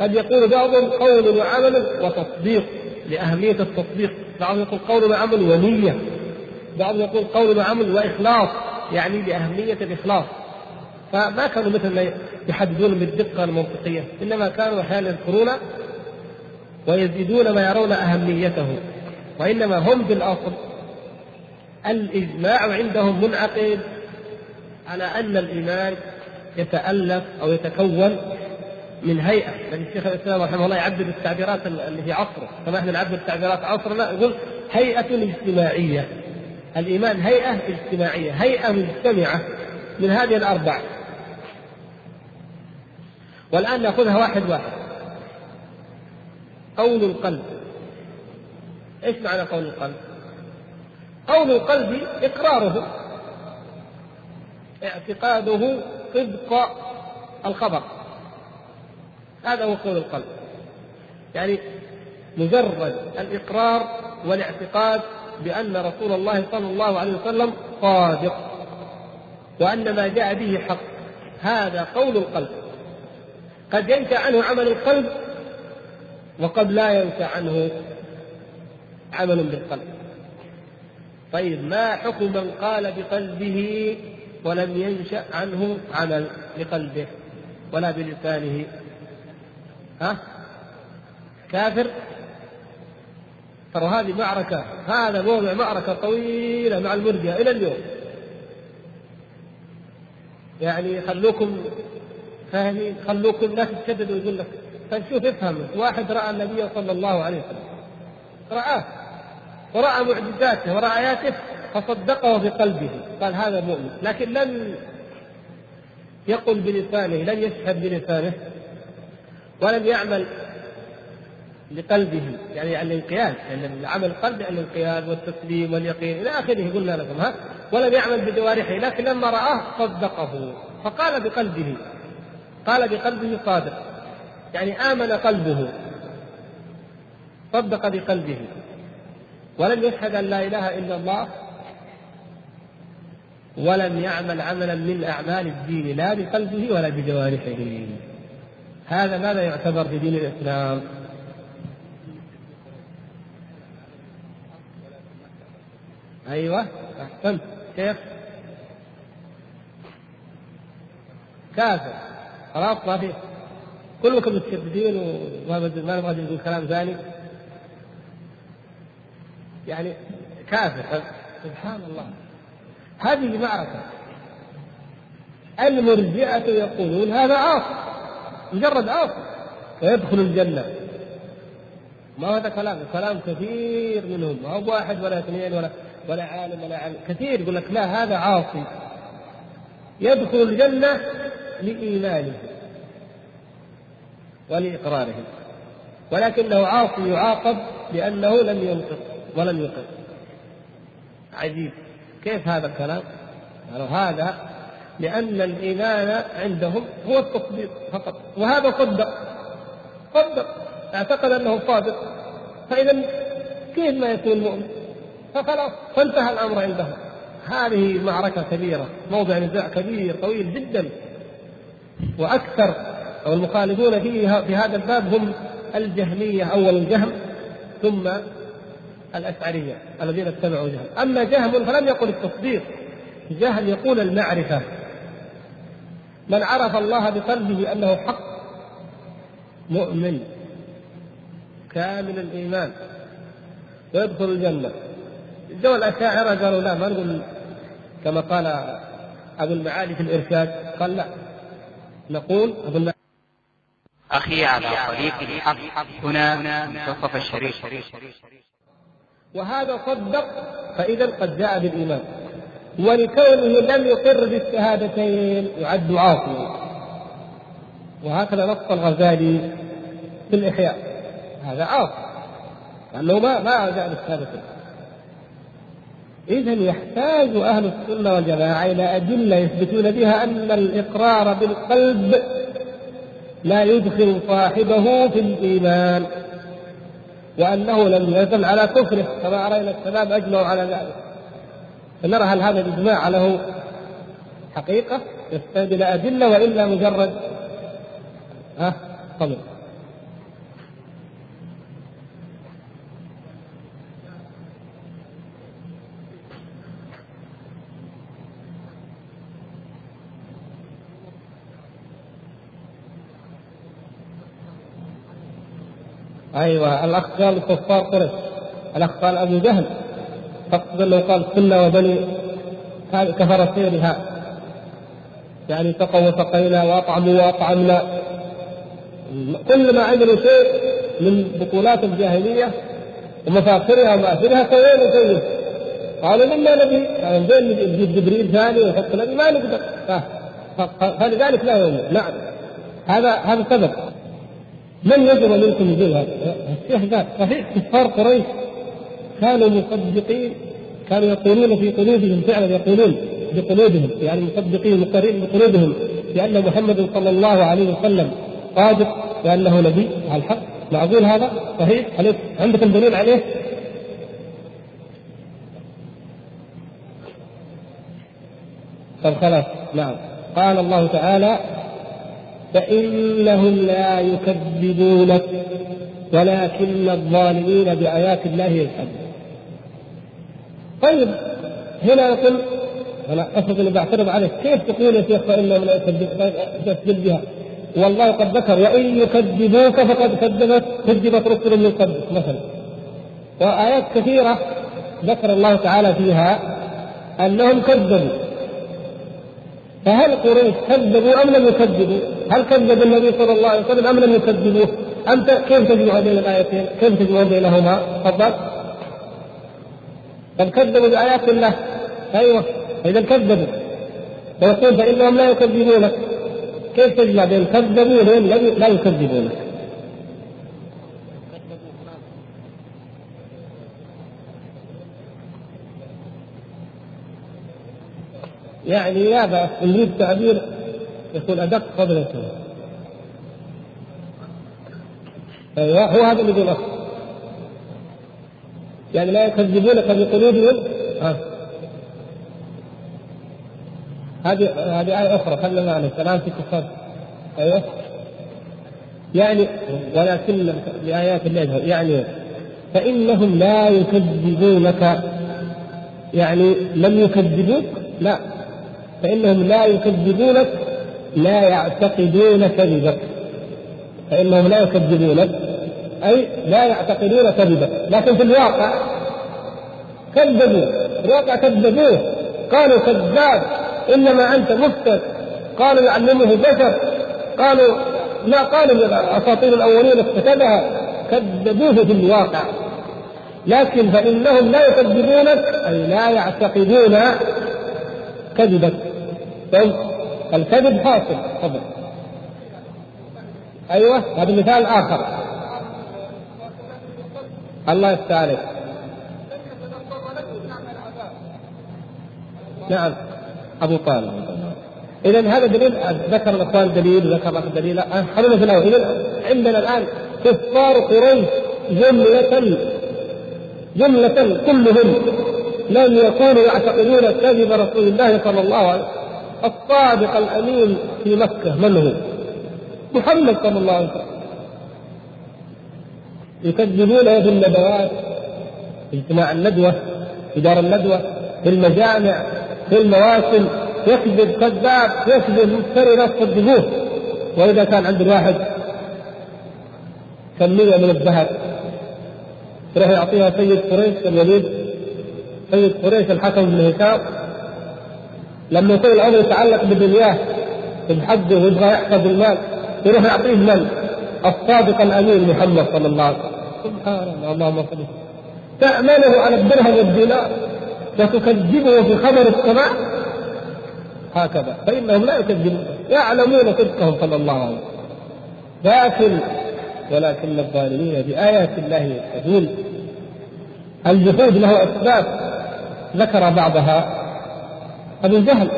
قد يقول بعضهم قول وعمل وتصديق لأهمية التصديق. بعضهم يقول قول وعمل ونية. بعضهم يقول قول وعمل وإخلاص يعني لأهمية الإخلاص. فما كانوا مثل يحددون بالدقة المنطقية؟ إنما كانوا أحيانا يذكرون ويزيدون ما يرون أهميته. وإنما هم في الأصل الإجماع عندهم منعقد على أن الإيمان يتألف أو يتكون من هيئة. لأن الشيخ الإسلام رحمه الله يعبر التعبيرات اللي في عصره. كما إحنا نعبر تعبيرات عصرنا يقول هيئة اجتماعية. الإيمان هيئة اجتماعية هيئة مجتمعة من هذه الأربع. والآن نأخذها واحد واحد. قول القلب. إيش معنى قول القلب؟ قول القلب إقراره اعتقاده صدق الخبر. هذا هو قول القلب. يعني مجرد الإقرار والاعتقاد بأن رسول الله صلى الله عليه وسلم صادق وأن ما جاء به حق. هذا قول القلب. قد ينشأ عنه عمل القلب وقد لا ينشأ عنه عمل بالقلب. طيب ما حكم من قال بقلبه ولم ينشأ عنه عمل بقلبه ولا بلسانه. ها؟ كافر؟ ترى هذه معركة هذا موضع معركة طويلة مع المرجئة إلى اليوم. يعني خلوكم فاهمين خلوكم لا تتشددوا يقول لك فشوف افهم واحد رأى النبي صلى الله عليه وسلم رآه ورأى معجزاته ورأى آياته. فصدقه بقلبه قال هذا مؤمن لكن لم يقل بلسانه لم يشهد بلسانه ولم يعمل لقلبه يعني الانقياد يعني العمل القلب الانقياد والتسليم واليقين إلى آخره قلنا لكم ها؟ ولم يعمل بجوارحه لكن لما رآه صدقه فقال بقلبه قال بقلبه صادق يعني آمن قلبه صدق بقلبه ولم يشهد أن لا إله إلا الله ولم يعمل عملا من أعمال الدين لا بقلبه ولا بجوارحه. هذا ماذا يعتبر في دين الإسلام؟ أيوة أحسنت. كيف كافر. خلاص ما في. كلكم متشددين وما ما نبغى نقول كلام ثاني. يعني كافر. سبحان الله. هذه معركة المرجئة يقولون هذا عاصي مجرد عاصي ويدخل الجنة. ما هذا كلام؟ كلام كثير منهم. ما هو واحد ولا اثنين ولا ولا عالم ولا عالم. كثير يقول لك لا هذا عاصي. يدخل الجنة لإيمانه ولإقراره. ولكنه عاصي يعاقب لأنه لم ينطق ولم يقر عجيب. كيف هذا الكلام؟ قالوا هذا لأن الإيمان عندهم هو التصديق فقط وهذا صدق صدق أعتقد أنه صادق. فإذا كيف ما يكون مؤمن؟ فخلاص فانتهى الأمر عندهم. هذه معركة كبيرة موضع نزاع كبير طويل جدا. وأكثر أو المخالفون فيه في هذا الباب هم الجهمية أول الجهم. ثم الأشعرية الذين اتبعوا جهم أما جهم فلم يقل التصديق. جهم يقول المعرفة. من عرف الله بقلبه أنه حق مؤمن كامل الإيمان ويدخل الجنة. جو الأشاعرة قالوا لا ما نقول كما قال أبو المعالي في الإرشاد قال لا. نقول أبو المعالي أخي على طريق الحق هنا منتصف الشريف. وهذا صدق فإذا قد جاء بالإيمان. ولكونه لم يقر بالشهادتين يعد عاصيا وهكذا نص الغزالي في الإحياء. هذا عاصي لأنه ما ما جاء بالشهادتين. إذا يحتاج أهل السنة والجماعة إلى أدلة يثبتون بها أن الإقرار بالقلب لا يدخل صاحبه في الإيمان. وأنه لم يزل على كفره كما رأينا الشباب أجمعوا على ذلك. فنرى هل هذا الإجماع له حقيقة يستند إلى أدلة وإلا مجرد ها؟ طبعا. أيوه الأخ قال كفار قريش. الأخ قال أبو جهل. فقد لو قال كنا وبني كفر سيرها. يعني سقوا وسقينا وأطعموا وأطعمنا. كل ما عملوا شيء من بطولات الجاهلية ومفاخرها ومآثرها سوينا زيه قالوا مما نبي؟ يعني زين نجيب جبريل ثاني ونحط نبي ما نقدر. فلذلك لا يؤمن. نعم. هذا هذا سبب. من يجرؤ منكم هذا؟ الشيخ قال صحيح كفار قريش كانوا مصدقين كانوا يقولون في قلوبهم فعلا يقولون بقلوبهم يعني مصدقين مقرين بقلوبهم بأن محمد صلى الله عليه وسلم صادق وانه نبي على الحق معقول هذا؟ صحيح؟ هل عندكم دليل عليه؟ طب خلاص نعم قال الله تعالى فإنهم لا يكذبونك ولكن الظالمين بآيات الله يجحدون. طيب هنا يقول أنا افرض اني بعترض عليك كيف تقول يا شيخ فانهم لا يكذب بها؟ والله قد ذكر وإن يكذبوك فقد كذبت كذبت رسل من قبلك مثلا. وآيات كثيرة ذكر الله تعالى فيها أنهم كذبوا فهل قريش كذبوا أم لم يكذبوا؟ هل كذب النبي صلى الله عليه وسلم أم لم يكذبوه؟ أنت كيف تجمع بين الآيتين؟ كيف تجمع بينهما؟ تفضل. بل كذبوا بآيات الله. أيوه إذا كذبوا. ويقول فإنهم لا يكذبونك. كيف تجمع بين كذبوا وبين لا يكذبونك؟ يعني يا بأس نريد تعبير يكون أدق قبل الكلام. أيوه هو هذا اللي يقول يعني لا يكذبونك بقلوبهم ها. هذه هذه آية أخرى خلنا معنا الآن في كفار أيوه. يعني ولكن بآيات الله. يعني فإنهم لا يكذبونك. يعني لم يكذبوك؟ لا. فإنهم لا يكذبونك لا يعتقدون كذبك فإنهم لا يكذبونك أي لا يعتقدون كذبك لكن في الواقع كذبوا في الواقع كذبوه. قالوا كذاب إنما أنت مفتر. قالوا يعلمه بشر. قالوا لا قالوا أساطير الأولين اكتتبها كذبوه في الواقع. لكن فإنهم لا يكذبونك أي لا يعتقدون كذبك. طيب الكذب حاصل. تفضل أيوه هذا مثال آخر. الله يفتح نعم. أبو طالب. اذا هذا دليل ذكر الاخوان دليل وذكر الاخ دليل. خلونا في الأول. اذا عندنا الآن كفار قريش جملة جملة كلهم لم يكونوا يعتقدون كذب رسول الله صلى الله عليه وسلم الصادق الأمين في مكة. من هو؟ محمد صلى الله عليه وسلم. يكذبونه في الندوات في اجتماع الندوة في دار الندوة في المجامع في المواسم. يكذب كذاب يكذب مفتري ناس صدقوه وإذا كان عند الواحد كمية من الذهب يروح يعطيها سيد قريش الوليد. سيد قريش الحكم بن هشام لما يكون الأمر يتعلق بدنياه بحقه ويبغى يحفظ المال يروح يعطيه من؟ الصادق الأمين محمد صلى الله عليه وسلم. سبحان الله اللهم صل تأمنه على الدرهم والدينار وتكذبه في خبر السماء. هكذا. فإنهم لا يكذبون يعلمون صدقهم صلى الله عليه وسلم. لكن ولكن الظالمين بآيات الله يجحدون الجحود له أسباب ذكر بعضها. أبو جهل.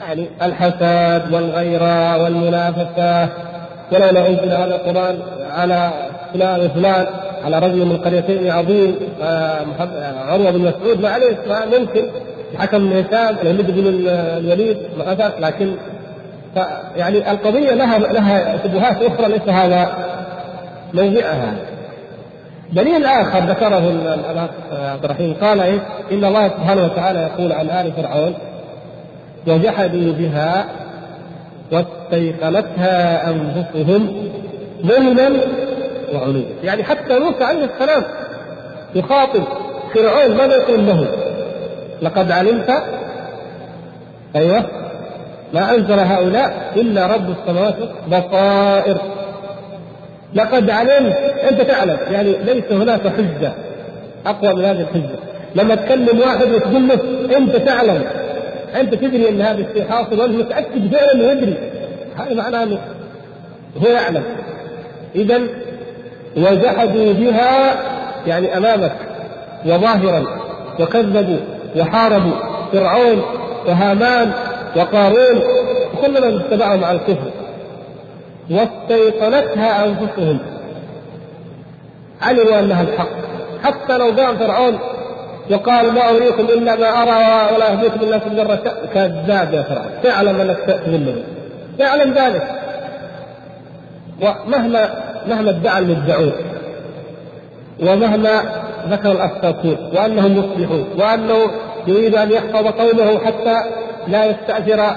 يعني الحسد والغيرة والمنافسة ولولا أنزل هذا القرآن على فلان وفلان على رجل من القريتين عظيم آه، عروة بن مسعود معليش ما ممكن. حكم من هشام الوليد بن الوليد ما لكن يعني القضية لها لها شبهات أخرى ليس هذا موضعها. دليل آخر ذكره الاخ عبد الرحيم. قال إيه؟ إن الله سبحانه وتعالى يقول عن آل فرعون وجحدوا بها واستيقنتها أنفسهم ظلما وعلوا. يعني حتى موسى عليه السلام يخاطب فرعون ماذا يقول له؟ لقد علمت. أيوه. ما أنزل هؤلاء إلا رب السماوات بصائر. لقد علمت. أنت تعلم. يعني ليس هناك حجة. أقوى من هذه الحجة. لما تكلم واحد وتقول له أنت تعلم. أنت تدري أن هذا الشيء حاصل وأنت متأكد فعلا أنه يدري. هذا معناه أنه هو يعلم. اذا وجحدوا بها يعني أمامك وظاهرا وكذبوا وحاربوا فرعون وهامان وقارون وكل من اتبعهم على الكفر. واستيقنتها أنفسهم. علموا أنها الحق. حتى لو قام فرعون وقال ما أريكم إلا ما أرى ولا اهديكم إلا في الذره كذاب يا فرعون. تعلم أنك تذله تعلم ذلك. ومهما مهما ادعى المدعون ومهما ذكر الأساطير وأنهم يصلحون وأنه يريد أن يحفظ قومه حتى لا يستأثر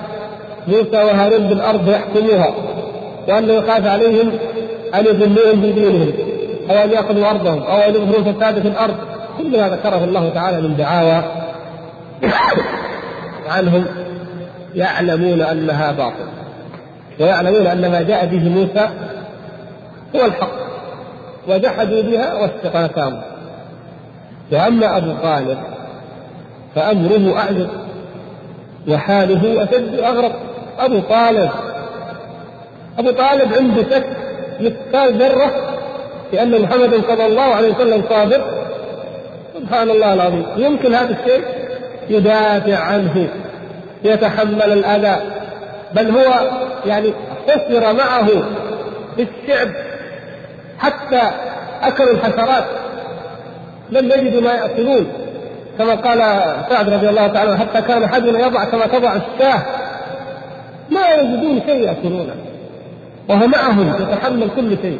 موسى وهارون بالأرض يحكموها. وانه يخاف عليهم أن يذلوهم بدينهم أو أن يأخذوا أرضهم أو أن يظهروا فساد في الأرض. كل ما ذكره الله تعالى من دعاوى عنهم يعلمون أنها باطل ويعلمون أن ما جاء به موسى هو الحق وجحدوا بها واستقنتهم واما أبو طالب فأمره أعجب وحاله أشد أغرب. أبو طالب أبو طالب عنده شك مثقال ذرة في أن محمدا صلى الله عليه وسلم صادق. سبحان الله العظيم. يمكن هذا الشيء يدافع عنه يتحمل الأذى بل هو يعني حصر معه في الشعب حتى أكلوا الحشرات لم يجدوا ما يأكلون. كما قال سعد رضي الله تعالى حتى كان احدنا يضع كما تضع الشاه. ما يجدون شيء يأكلونه. وهو معهم يتحمل كل شيء.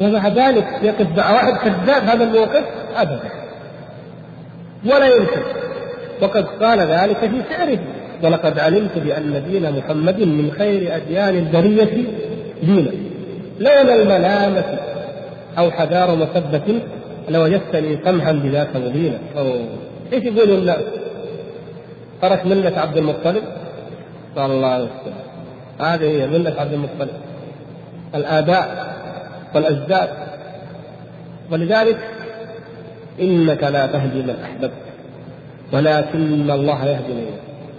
ومع ذلك يقف مع واحد كذاب هذا الموقف ابدا. ولا يمكن وقد قال ذلك في شعره. ولقد علمت بأن دين محمد من خير أديان البرية دينا لولا الملامه أو حذار مسبه لوجدتني سمحا بذاك مبينا إيش يقولوا الناس؟ ترك ملة عبد المطلب؟ صلى الله عليه وسلم هذه هي ملة عبد المطلب. الآباء والأجداد. ولذلك إنك لا تهدي من أحببت ولكن الله يهدي من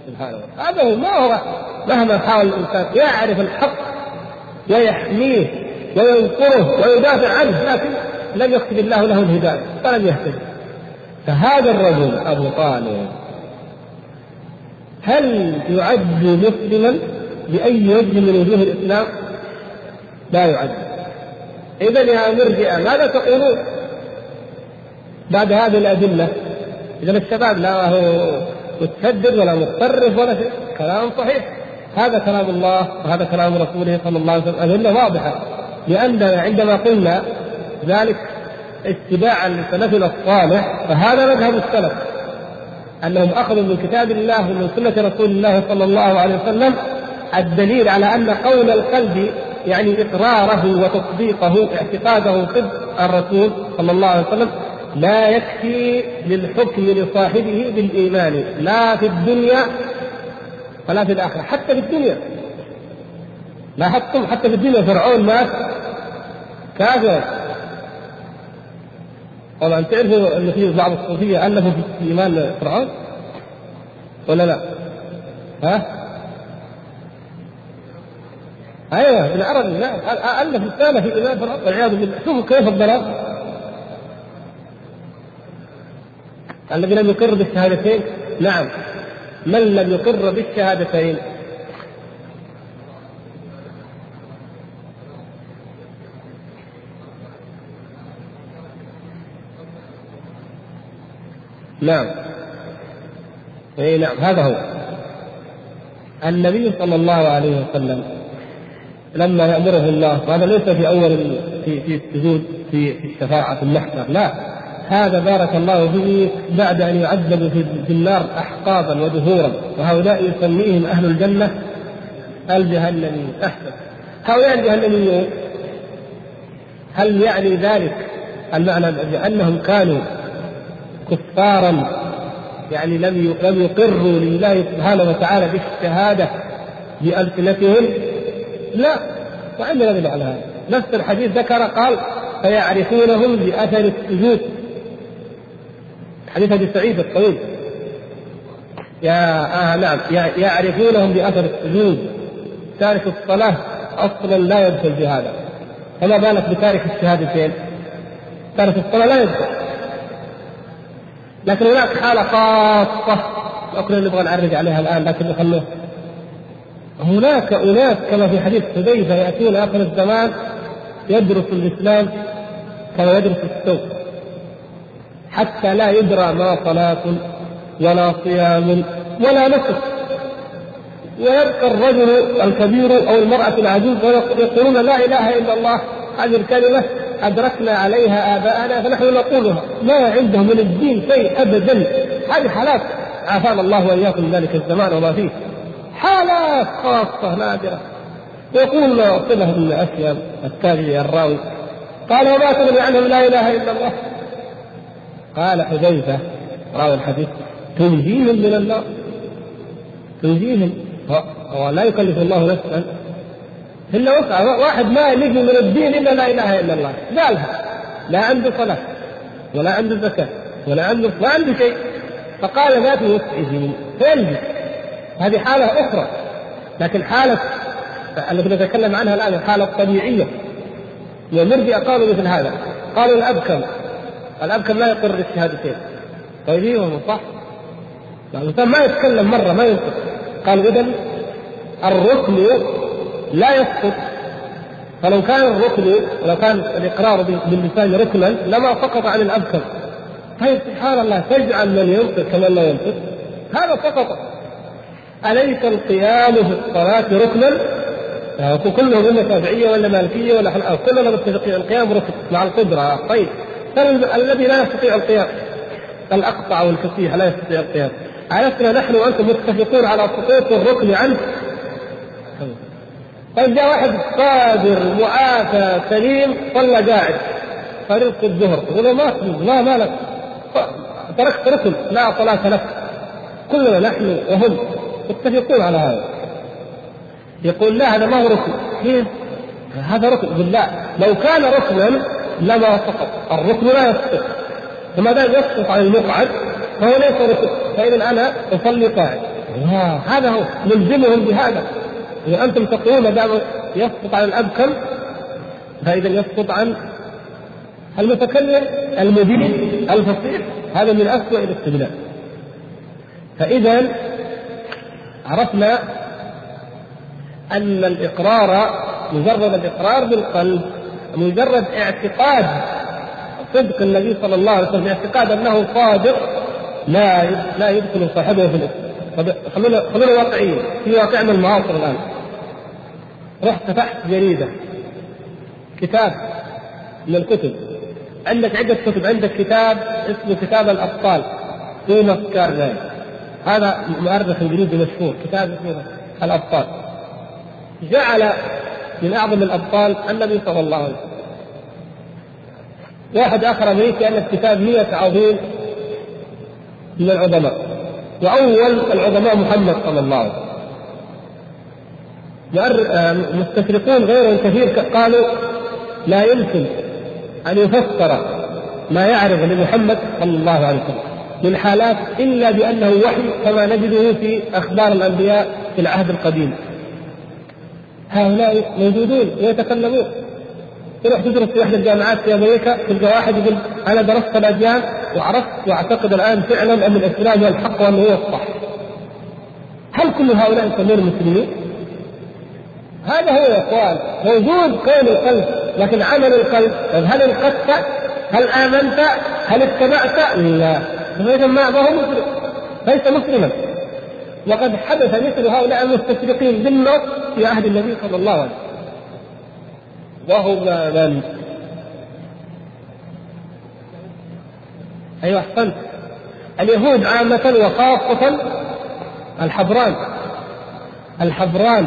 سبحانه وتعالى. هذا هو ما هو؟ مهما حاول الإنسان يعرف الحق ويحميه وينصره ويدافع عنه لكن لم يكتب الله له الهداية فلم يهتدي فهذا الرجل أبو طالب هل يعد مسلما باي وجه من وجوه الإسلام؟ لا يعد. اذا يا مرجئه ماذا تقولون؟ بعد هذه الأدلة اذا الشباب لا هو متشدد ولا متطرف ولا شيء كلام صحيح. هذا كلام الله وهذا كلام رسوله صلى الله عليه وسلم. الأدلة واضحة لأننا عندما قلنا ذلك اتباعا لسلفنا الصالح فهذا مذهب السلف. أنهم أخذوا من كتاب الله ومن سنة رسول الله صلى الله عليه وسلم الدليل على أن قول القلب يعني إقراره وتصديقه اعتقاده صدق الرسول صلى الله عليه وسلم لا يكفي للحكم لصاحبه بالإيمان لا في الدنيا ولا في الآخرة حتى في الدنيا لاحظتم حتى في الدنيا فرعون مات كافر طبعا تعرفوا أن في بعض الصوفية ألفوا في ايمان فرعون ولا لا؟ ها؟ أيوه العربي لا ألف رساله في ايمان فرعون والعياذ بالله. شوفوا كيف الضلال. الذي لم يقر بالشهادتين؟ نعم. من لم يقر بالشهادتين؟ نعم. اي نعم هذا هو. النبي صلى الله عليه وسلم لما يأمره الله وهذا ليس في أول في في السجود في في الشفاعة في المحشر لا. هذا بارك الله فيه بعد أن يعذبوا في, النار أحقابا ودهورا وهؤلاء يسميهم أهل الجنة الجهنميون. أحسن هؤلاء الجهنميون هل يعني ذلك المعنى بأنهم كانوا كفارا يعني لم لم يقروا لله سبحانه وتعالى بالشهادة بألسنتهم؟ لا وعندنا دليل على هذا. نفس الحديث ذكر قال فيعرفونهم بأثر السجود. حديث ابي سعيد الطويل. يا آه نعم يعرفونهم بأثر السجود. تارك الصلاة أصلا لا يدخل في هذا. فما بالك بتارك الشهادتين تارك الصلاة لا يدخل. لكن هناك حالة خاصة ما كنا نبغى نعرج عليها الآن لكن خلوه هناك أناس كما في حديث حذيفة يأتون آخر الزمان يدرس الإسلام كما يدرس السوق. حتى لا يدرى ما صلاة ولا صيام ولا نسك. ويبقى الرجل الكبير أو المرأة العجوز ويقولون لا إله إلا الله هذه الكلمة أدركنا عليها آباءنا فنحن نقولها. ما عندهم من الدين شيء أبدا. هذه حالات عافانا الله وإياكم ذلك الزمان وما فيه. حالات خاصة نادرة. يقول صلة بن أسلم التابعي الراوي. قال وما تغني عنهم لا إله إلا الله. قال حذيفة راوي الحديث تنجيهم من النار. تنجيهم ولا يكلف الله نفسا. إلا وسع واحد ما يلقي من الدين إلا لا إله إلا الله. قالها لا عنده صلاة ولا عنده زكاة ولا عنده ما عنده شيء. فقال في وسعه فيلبس. هذه حالة أخرى. لكن حالة التي نتكلم عنها الآن الحالة الطبيعية والمرجئة قالوا مثل هذا. قالوا الأبكم. الأبكم لا يقر بالشهادتين طيب أيوه صح؟ الإنسان ما يتكلم مرة ما ينطق. قالوا إذا الركن لا يسقط. فلو كان الركن ولو كان الإقرار باللسان ركنا لما سقط عن الابكر طيب سبحان الله تجعل من ينطق كمن لا ينطق. هذا سقط. أليس القيام في الصلاة ركنا؟ كلهم إما شافعية ولا مالكية ولا حل... كلنا متفقين القيام ركن مع القدرة. طيب الذي لا يستطيع القيام؟ الأقطع والكفيح لا يستطيع القيام. عرفنا نحن وأنتم متفقون على سقوط الركن عنه؟ طيب جاء واحد قادر معافى سليم صلى قاعد. فريق الظهر. يقول ما ما مالك تركت ركن. لا صلاة لك. كلنا نحن وهم. متفقون على هذا. يقول لا هذا ما هو ركن. كيف؟ هذا ركن. يقول لا. لو كان ركنا لما سقط الركن لا يسقط. فما دام يسقط عن المقعد فهو ليس ركن. فاذا أنا أصلي قاعد. هذا هو. نلزمهم بهذا. إذا أنتم تقولون ما دام يسقط عن الأبكم فإذا يسقط عن المتكلم المبين الفصيح. هذا من أسوأ الاستدلال. فإذا عرفنا أن الإقرار مجرد الإقرار بالقلب مجرد اعتقاد صدق النبي صلى الله عليه وسلم اعتقاد أنه صادق لا لا يدخل صاحبه في الإسلام خلونا خلونا واقعيين. في واقعنا المعاصر الآن. رحت فتحت جريدة كتاب من الكتب. عندك عدة كتب. عندك كتاب اسمه كتاب الأبطال. توماس كارلايل هذا مؤرخ انجليزي مشهور كتاب اسمه الأبطال. جعل من أعظم الأبطال النبي صلى الله عليه وسلم. واحد آخر أمريكي الف كتاب 100 عظيم من العظماء. وأول العظماء محمد صلى الله عليه وسلم. آه، مستشرقون غيرهم كثير قالوا لا يمكن أن يفسر ما يعرض لمحمد صلى الله عليه وسلم. من حالات إلا بأنه وحي كما نجده في أخبار الأنبياء في العهد القديم. هؤلاء موجودون ويتكلمون. تروح تدرس في إحدى الجامعات في أمريكا تلقى واحد يقول أنا درست الأديان وعرفت وأعتقد الآن فعلا أن الإسلام هو الحق وأنه هو الصح. هل كل هؤلاء يسمون مسلمين؟ هذا هو يا إخوان موجود كون القلب لكن عمل القلب هل انقذت؟ هل آمنت؟ هل اتبعت؟ لا فاذا ما هو مسلم. ليس مسلما. وقد حدث مثل هؤلاء المستشرقين بالنص في عهد النبي صلى الله عليه وسلم. وهم من أيوه أحسنت. اليهود عامة وخاصة الحبران. الحبران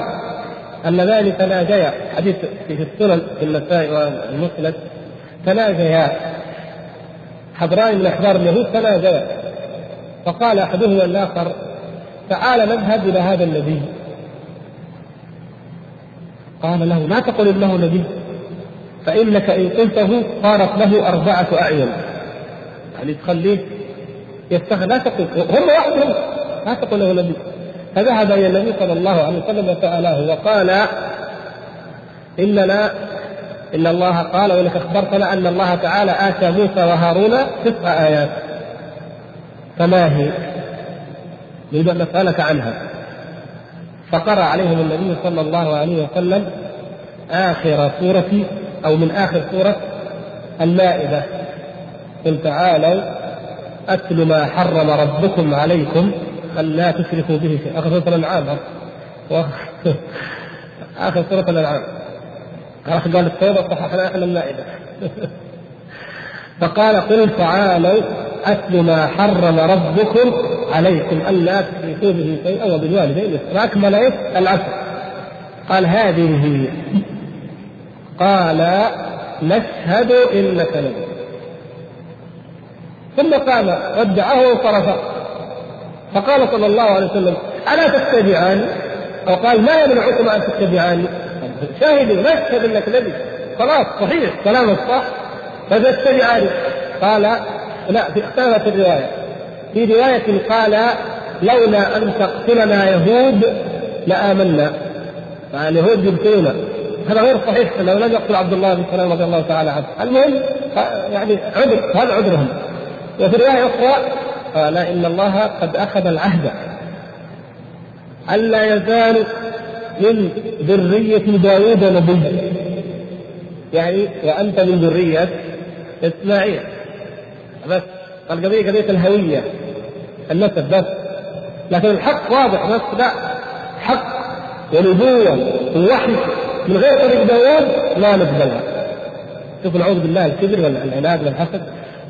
اللذان تناجيا حديث في السنن في النساء والمسند. تناجيا حبران من أحبار اليهود تناجيا فقال احدهما الآخر تعال نذهب إلى هذا النبي. قال له لا تقل انه نبي فإنك إن قلته صارت له أربعة أعين. يعني تخليه يستغل لا تقل هم وحدهم لا تقل له نبي فذهب إلى النبي صلى الله عليه وسلم وساله وقال إننا إن الله قال وانك أخبرتنا أن الله تعالى آتى موسى وهارون تسع آيات. فما هي؟ نريد أن نسألك عنها. فقرأ عليهم النبي صلى الله عليه وسلم آخر سورة أو من آخر سورة المائدة. قل تعالوا أتل ما حرم ربكم عليكم ألا تشركوا به شيئا. آخر سورة الأنعام. <laughs> آخر سورة الأنعام. قال التوبة صححنا إحنا المائدة فقال قل تعالوا أتل ما حرم ربكم عليكم ألا تشركوا به شيئا وبالوالدين فأكمل إيش؟ العشر قال هذه هي قال نشهد إنك نبي ثم قام ودعه وانصرف فقال صلى الله عليه وسلم ألا تتبعاني؟ أو قال ما يمنعكم أن تتبعاني؟ شاهدوا نشهد انك نبي. خلاص صحيح كلامك صح فتتبعاني قال لا في اختلفت الرواية. في رواية قال لولا أن تقتلنا يهود لآمنا. فاليهود يقتلون هذا غير صحيح لو لم يقتل عبد الله بن سلام رضي الله تعالى عنه. المهم يعني عذر هذا عذرهم. وفي رواية أخرى قال إن الله قد أخذ العهد. ألا يزال من ذرية داوود نبيا يعني وأنت من ذرية إسماعيل. بس القضية قضية الهوية النسب بس. لكن الحق واضح بس لا. حق ونبوة ووحي من غير طريق داوود لا نقبلها شوف نعوذ بالله الكبر والعناد والحسد.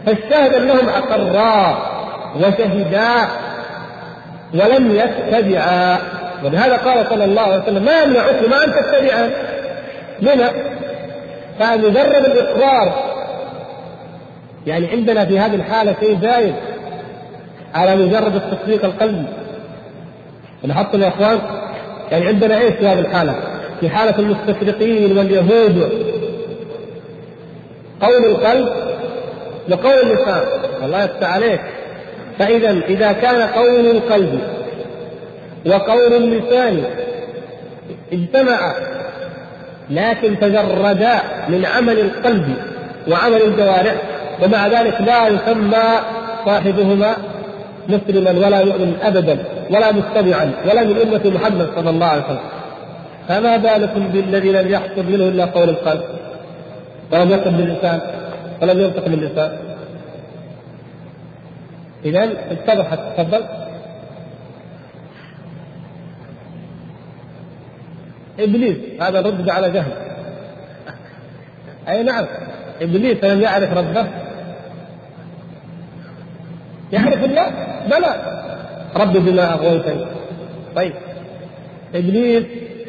فالشاهد أنهم أقرا وشهدا ولم يتبعا. ولهذا قال صلى الله عليه وسلم ما يمنعكما أن تتبعان. لما؟ فمجرد الإقرار. يعني عندنا في هذه الحالة شيء زايد. على مجرد التصديق القلبي. لاحظتم يا إخوان؟ يعني عندنا إيش في هذه الحالة؟ في حالة المستشرقين واليهود. قول القلب وقول اللسان الله يفتح عليك. فإذا إذا كان قول القلب وقول اللسان اجتمعا لكن تجردا من عمل القلب وعمل الجوارح ومع ذلك لا يسمى صاحبهما مسلما ولا يؤمن ابدا ولا متبعا ولا من أمة محمد صلى الله عليه وسلم. فما بالكم بالذي لم يحصل منه إلا قول القلب؟ ولم يقل باللسان ولم ينطق باللسان. إذا اتضحت تفضل. إبليس هذا الرد على جهل. أي نعم إبليس لم يعرف ربه يعرف الله بلى. ربي بما اغويتني طيب. إبليس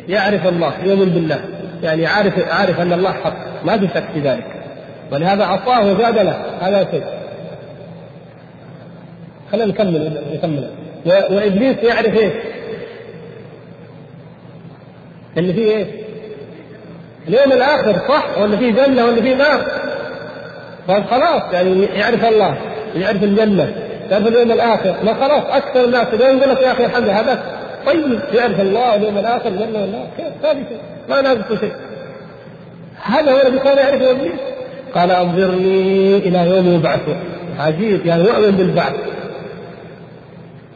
يعرف الله يؤمن بالله. يعني عارف عارف أن الله حق ما في شك في ذلك. ولهذا عصاه وزاد له. هذا شيء. خلينا نكمل نكمل. وإبليس يعرف إيش؟ ان في إيش؟ اليوم الآخر صح؟ ولا في جنة ولا في نار؟ قال خلاص يعني يعرف الله يعرف الجنة يعرف اليوم الآخر. ما خلاص أكثر الناس اليوم يقول لك يا أخي الحمد هذا طيب يعرف الله اليوم الآخر الجنة ولا كيف ما في شيء. ما شيء هذا هو الذي كان يعرفه إبليس. قال أنظرني إلى يوم يبعثون عجيب يعني يؤمن بالبعث.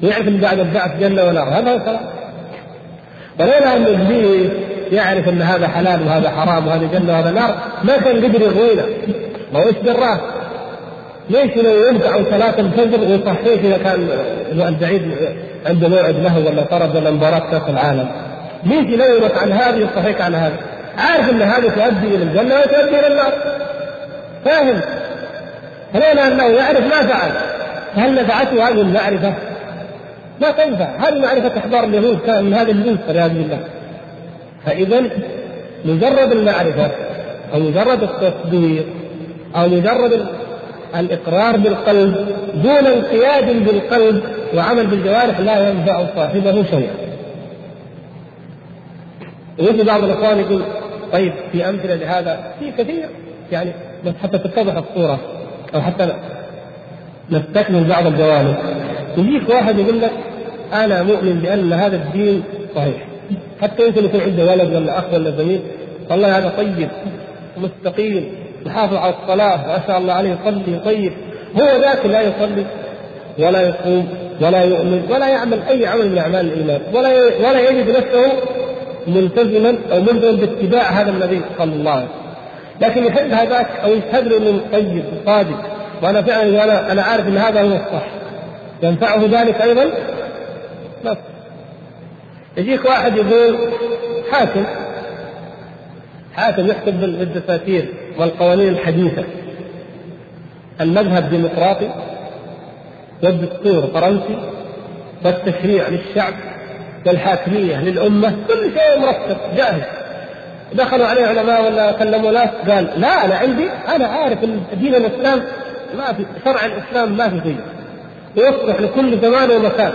يعرف ان بعد البعث جنة ونار. هذا هو الكلام. ولولا أن ابليس يعرف أن هذا حلال وهذا حرام وهذا جنة وهذا نار ما كان قدر يغوينا ما هو إيش دراه؟ ليش لو يرجع صلاة الفجر ويصحيه إذا كان البعيد عنده موعد له ولا طرد ولا مباراة كأس العالم؟ ليش ينومك عن هذه ويصحيك عن هذا؟ عارف أن هذه تؤدي إلى الجنة وتؤدي إلى النار. فاهم؟ فلولا أنه يعرف ما فعل. هل نفعته هذه المعرفة؟ ما تنفع، هذه معرفة أحبار اليهود كان من هذا الجنس والعياذ بالله. فاذا مجرد المعرفة أو مجرد التصديق أو مجرد الإقرار بالقلب دون انقياد بالقلب وعمل بالجوارح لا ينفع صاحبه شيئا. ويجي بعض الإخوان يقول طيب في أمثلة لهذا في كثير يعني بس حتى تتضح الصورة أو حتى نستكمل بعض الجوانب يجيك واحد يقول لك أنا مؤمن بأن هذا الدين صحيح. حتى يمكن يكون عنده ولد ولا أخ ولا زميل والله هذا طيب مستقيم يحافظ على الصلاة ما شاء الله عليه يصلي طيب. هو ذاك لا يصلي ولا يصوم ولا يؤمن ولا يعمل أي عمل من أعمال الإيمان. ولا ولا يجد نفسه ملتزما أو ملزما باتباع هذا النبي صلى الله عليه وسلم. لكن يحب هذاك أو يشهد له انه طيب وصادق. وأنا فعلا وأنا أنا عارف إن هذا هو الصح. ينفعه ذلك أيضا؟ بس يجيك واحد يقول حاكم حاكم يحكم بالدساتير والقوانين الحديثة. المذهب ديمقراطي والدستور فرنسي والتشريع للشعب والحاكميه للأمة كل شيء مرتب جاهز. دخلوا عليه علماء ولا كلموا ناس قال لا أنا عندي أنا عارف إن دين الإسلام ما في شرع الإسلام ما في شيء يصلح لكل زمان ومكان.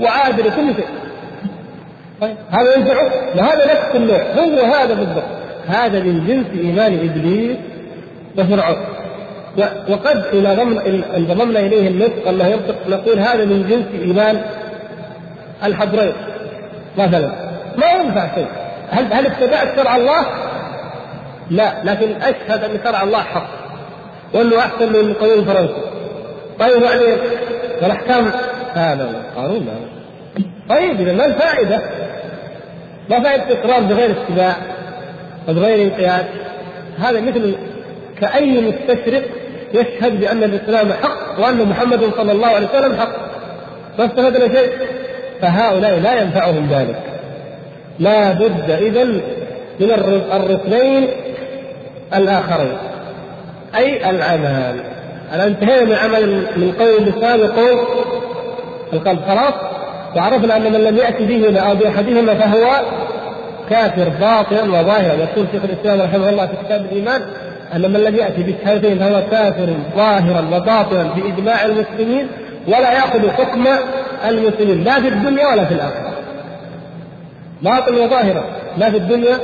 وعادل لكل شيء. طيب هذا ينفعه؟ وهذا نفس النوع هو هذا بالضبط. هذا من جنس إيمان إبليس وفرعون. وقد إذا انضممنا إليه النطق انه ينطق نقول هذا من جنس إيمان الحبرين مثلا ما ينفع شيء. هل هل اتبعت شرع الله؟ لا لكن أشهد أن شرع الله حق. وأنه أحسن من القانون الفرنسي. طيب يعني والاحكام هذا القانون طيب إذا ما الفائدة؟ ما فائدة اقرار بغير اتباع وبغير انقياد؟ هذا مثل كأي مستشرق يشهد بأن الإسلام حق وأن محمد صلى الله عليه وسلم حق. ما استفدنا شيء؟ فهؤلاء لا ينفعهم ذلك. لا بد إذا من الركنين الآخرين أي العمل أنا انتهينا من عمل من قول اللسان وقول القلب خلاص وعرفنا أن من لم يأتي بهما أو بأحدهما فهو كافر باطلا وظاهرا يقول شيخ الإسلام رحمه الله في كتاب الإيمان أن من لم يأتي بالشهادتين فهو كافر ظاهرا وباطلا بإجماع المسلمين ولا يأخذ حكم المسلمين لا في الدنيا ولا في الآخرة. باطلا وظاهرا لا في الدنيا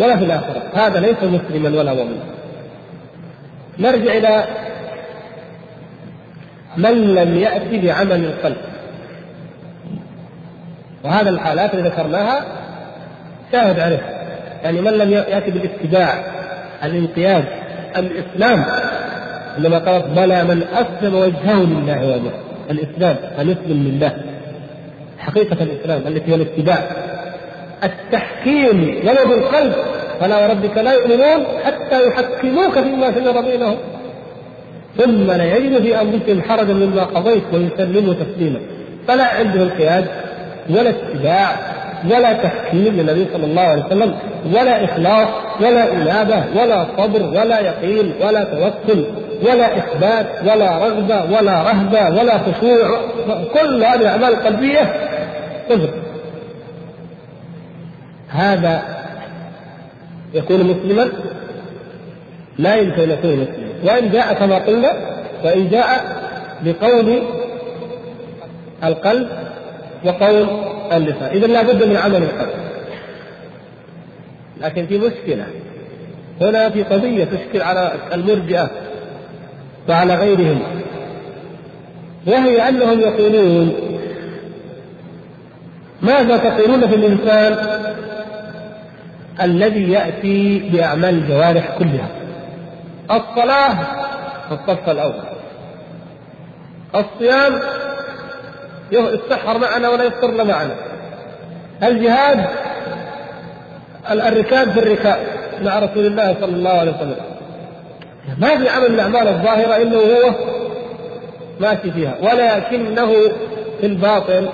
ولا في الآخرة. هذا ليس مسلما ولا مؤمنا. نرجع إلى من لم يأتي بعمل القلب وهذا الحالات اللي ذكرناها شاهد عليه يعني من لم يأتي بالاتباع الانقياد الإسلام عندما قالت بلى من أسلم وجهه لله وجهه الإسلام أن يسلم لله. حقيقة الإسلام التي هي الاتباع. التحكيم ولو بالقلب فلا وربك لا يؤمنون حتى يحكموك فيما شجر بينهم ثم لا يجد في انفسهم حرجا مما قضيت ويسلموا تسليما. فلا عنده انقياد ولا اتباع ولا تحكيم للنبي صلى الله عليه وسلم ولا إخلاص ولا إنابة ولا صبر ولا يقين ولا توكل ولا إثبات ولا رغبة ولا رهبة ولا خشوع. كل هذه الأعمال القلبية كفر. هذا يكون مسلما لا يمكن أن يكون مسلما. وإن جاء كما قلنا وان جاء بقول القلب وقول اللسان. اذا لا بد من عمل القلب. لكن في مشكلة. هنا في قضية تشكل على المرجئة وعلى غيرهم. وهي أنهم يقولون ماذا تقولون في الإنسان الذي يأتي بأعمال الجوارح كلها؟ الصلاة في الصف الأول. الصيام يتسحر معنا ولا يفطر معنا. الجهاد الركاب في الركاب مع رسول الله صلى الله عليه وسلم. ما في عمل من الأعمال الظاهرة الا وهو ماشي فيها. ولكنه في الباطن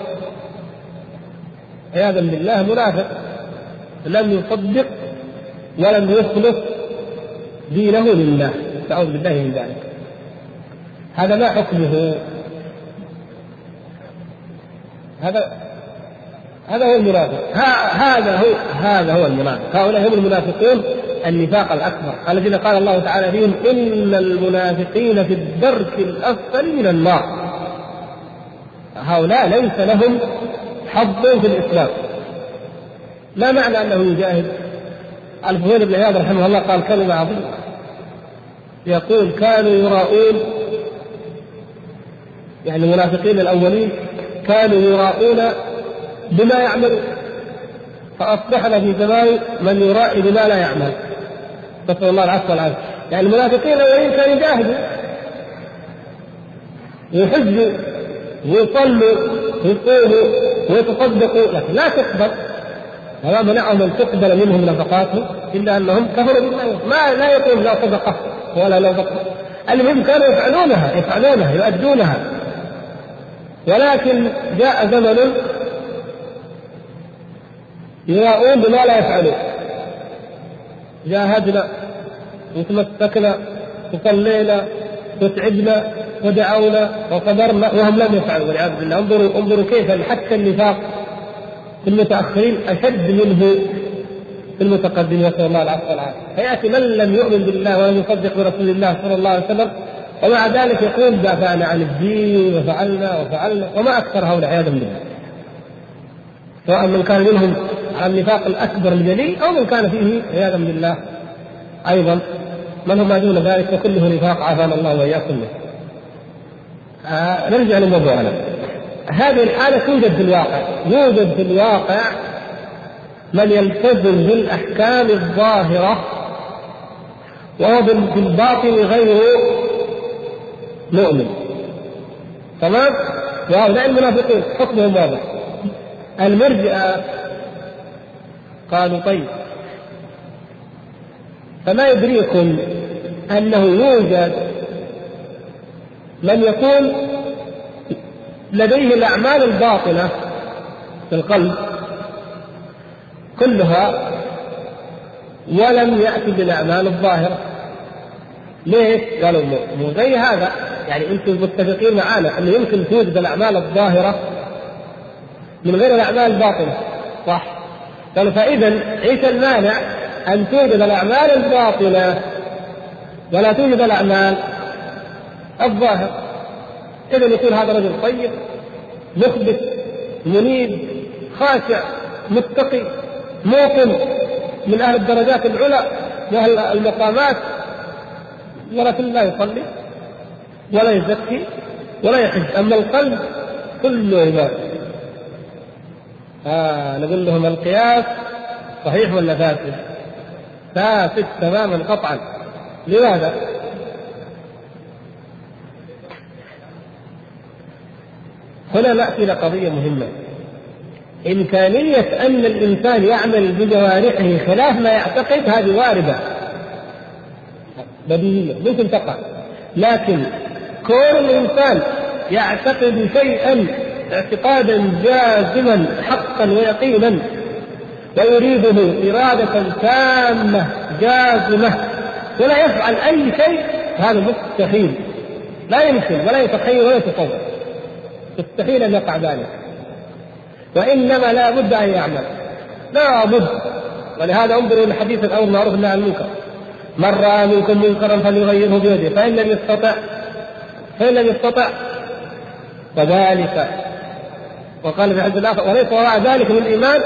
عياذا بالله منافق. لم يصدق ولم يخلص دينه لله نعوذ بالله من ذلك. هذا ما حكمه؟ هذا هذا هو المنافق هذا هو هذا هو المنافق هؤلاء هم المنافقون النفاق الأكبر الذين قال الله تعالى فيهم إن المنافقين في الدرك الأسفل من النار. هؤلاء ليس لهم حظ في الإسلام. ما معنى أنه يجاهد الفضيل بن عياض رحمه الله قال كلمة عظيمة. يقول كانوا يراؤون يعني المنافقين الأولين كانوا يراؤون بما يعملون. فأصبحنا في زمان من يرائي بما لا يعمل. نسأل الله العفو والعافية. يعني المنافقين الأولين كانوا يجاهدوا ويحجوا ويصلوا ويصوموا ويتصدقوا لكن لا تقبل. وما منعهم ان تقبل منهم نفقاتهم إلا أنهم كفروا بالله. ما لا يقول لا صدقة ولا لا صدقه المهم كانوا يفعلونها يفعلونها يؤدونها. ولكن جاء زمن يراؤون بما لا يفعلون. جاهدنا وتمسكنا وصلينا وتعبنا ودعونا وصبرنا وهم لم يفعلوا. والعياذ بالله. انظروا انظروا كيف حتى النفاق في المتأخرين أشد منه في المتقدمين نسأل الله العفو والعافية فيأتي من لم يؤمن بالله ولم يصدق برسول الله صلى الله عليه وسلم ومع ذلك يقول دافعنا عن الدين وفعلنا وفعلنا وما أكثر هؤلاء عياذا بالله سواء من كان منهم على النفاق الأكبر الجلي أو من كان فيه عياذا بالله أيضا من هو ما دون ذلك فكله نفاق عافانا الله وإياكم منه. آه نرجع لموضوعنا. هذه الحالة توجد في الواقع، يوجد في الواقع من يلتزم بالأحكام الظاهرة وهو في الباطن غير مؤمن. تمام؟ وهؤلاء المنافقين حكمهم واضح. المرجئة قالوا طيب فما يدريكم أنه يوجد من يكون لديه الأعمال الباطنه في القلب كلها ولم ياتي بالأعمال الظاهرة ليش؟ قالوا مو زي هذا يعني أنتم متفقين معنا أنه يمكن توجد الأعمال الظاهرة من غير الأعمال الباطنه صح؟ قالوا فاذا إيش المانع أن توجد الأعمال الباطنه ولا توجد الأعمال الظاهرة إذا يكون هذا رجل طيب مخبت منيب خاشع متقي موقن من أهل الدرجات العلى واهل المقامات ولكن لا يصلي ولا يزكي ولا يحج أما القلب كله عباده آه نقول لهم القياس صحيح ولا فاسد؟ فاسد تماما قطعا لماذا؟ هنا نأتي إلى قضية مهمة. إمكانية أن الإنسان يعمل بجوارحه خلاف ما يعتقد هذه واردة. بديهية ممكن تقع. لكن كون الإنسان يعتقد شيئا اعتقادا جازما حقا ويقينا ويريده إرادة تامة جازمة ولا يفعل أي شيء هذا مستحيل. لا يمكن ولا يتخيل ولا يتصور مستحيل أن يقع ذلك. وإنما لا بد أن يعمل. لا بد. ولهذا انظروا إلى حديث الامر معروف عن المنكر. من رأى منكم منكرا فليغيره بيده. فإن لم يستطع فإن لم يستطع فذلك وقال في حديث الآخر وليس وراء ذلك من الإيمان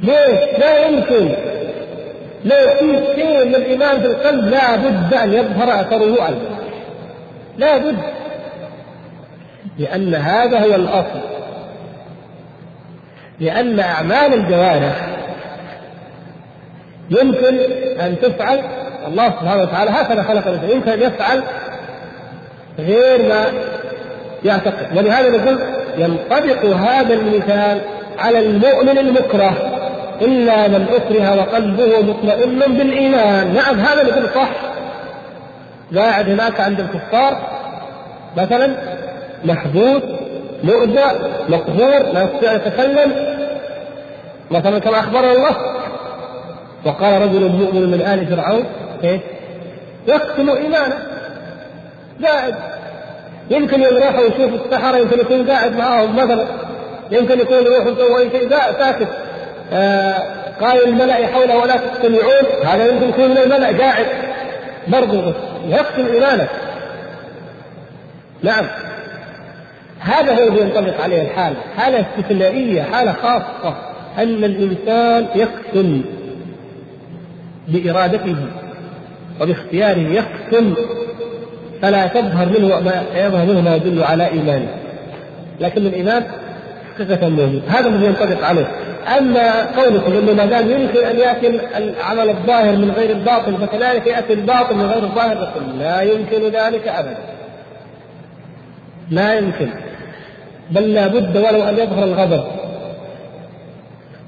ليش؟ لا يمكن. لو في شيء من الإيمان في القلب لا بد أن يظهر أثره على لا بد. لأن هذا هو الأصل. لأن أعمال الجوارح يمكن أن تفعل الله سبحانه وتعالى هكذا خلق الإنسان. يمكن أن يفعل غير ما يعتقد. ولهذا نقول ينطبق هذا المثال على المؤمن المكره إلا من أكره وقلبه مطمئن بالإيمان. نعم هذا نقول صح. قاعد هناك عند الكفار مثلا محبوس مؤذى مقهور لا يستطيع يتكلم. مثلا كما أخبرنا الله وقال رجل مؤمن من آل فرعون كيف؟ يقتل إيمانه. قاعد. يمكن يروح ويشوف السحرة يمكن يكون قاعد معاهم مثلا. يمكن يكون يروح يسوي شيء. ساكت. آه قال الملأ حوله ولا تستمعون. هذا يمكن يكون من الملأ قاعد. برضه يقتل إيمانك نعم. هذا هو الذي ينطبق عليه الحال حالة استثنائية حالة خاصة. أن الإنسان يقتل بإرادته وباختياره يقتل فلا تظهر منه ما يظهر منه ما يدل على إيمانه. لكن الإيمان حقيقة موجود هذا الذي ينطبق عليه. أما قولكم أنه ما دام يمكن أن يأتي العمل الظاهر من غير الباطن فكذلك يأتي الباطن من غير الظاهر لا يمكن ذلك أبدا. لا يمكن. بل لا بد ولو أن يظهر الغضب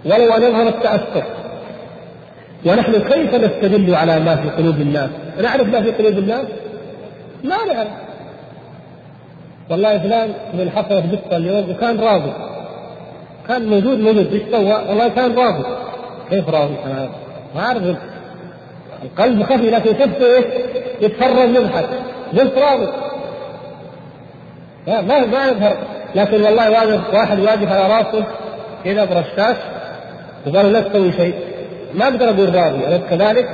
ولو أن يظهر التأثر ونحن كيف نستدل على ما في قلوب الناس؟ نعرف ما في قلوب الناس؟ ما نعرف والله فلان من حصلت بسه اليوم وكان راضي كان موجود موجود إيش سوى؟ والله كان راضي كيف راضي كان هذا؟ ما أعرف القلب خفي لكن شفته إيش؟ يتفرج يضحك قلت راضي ما ما يظهر لكن والله واقف واحد واقف على راسه كذا برشاش وقال لا تسوي شيء. ما أقدر أقول راضي أليس كذلك؟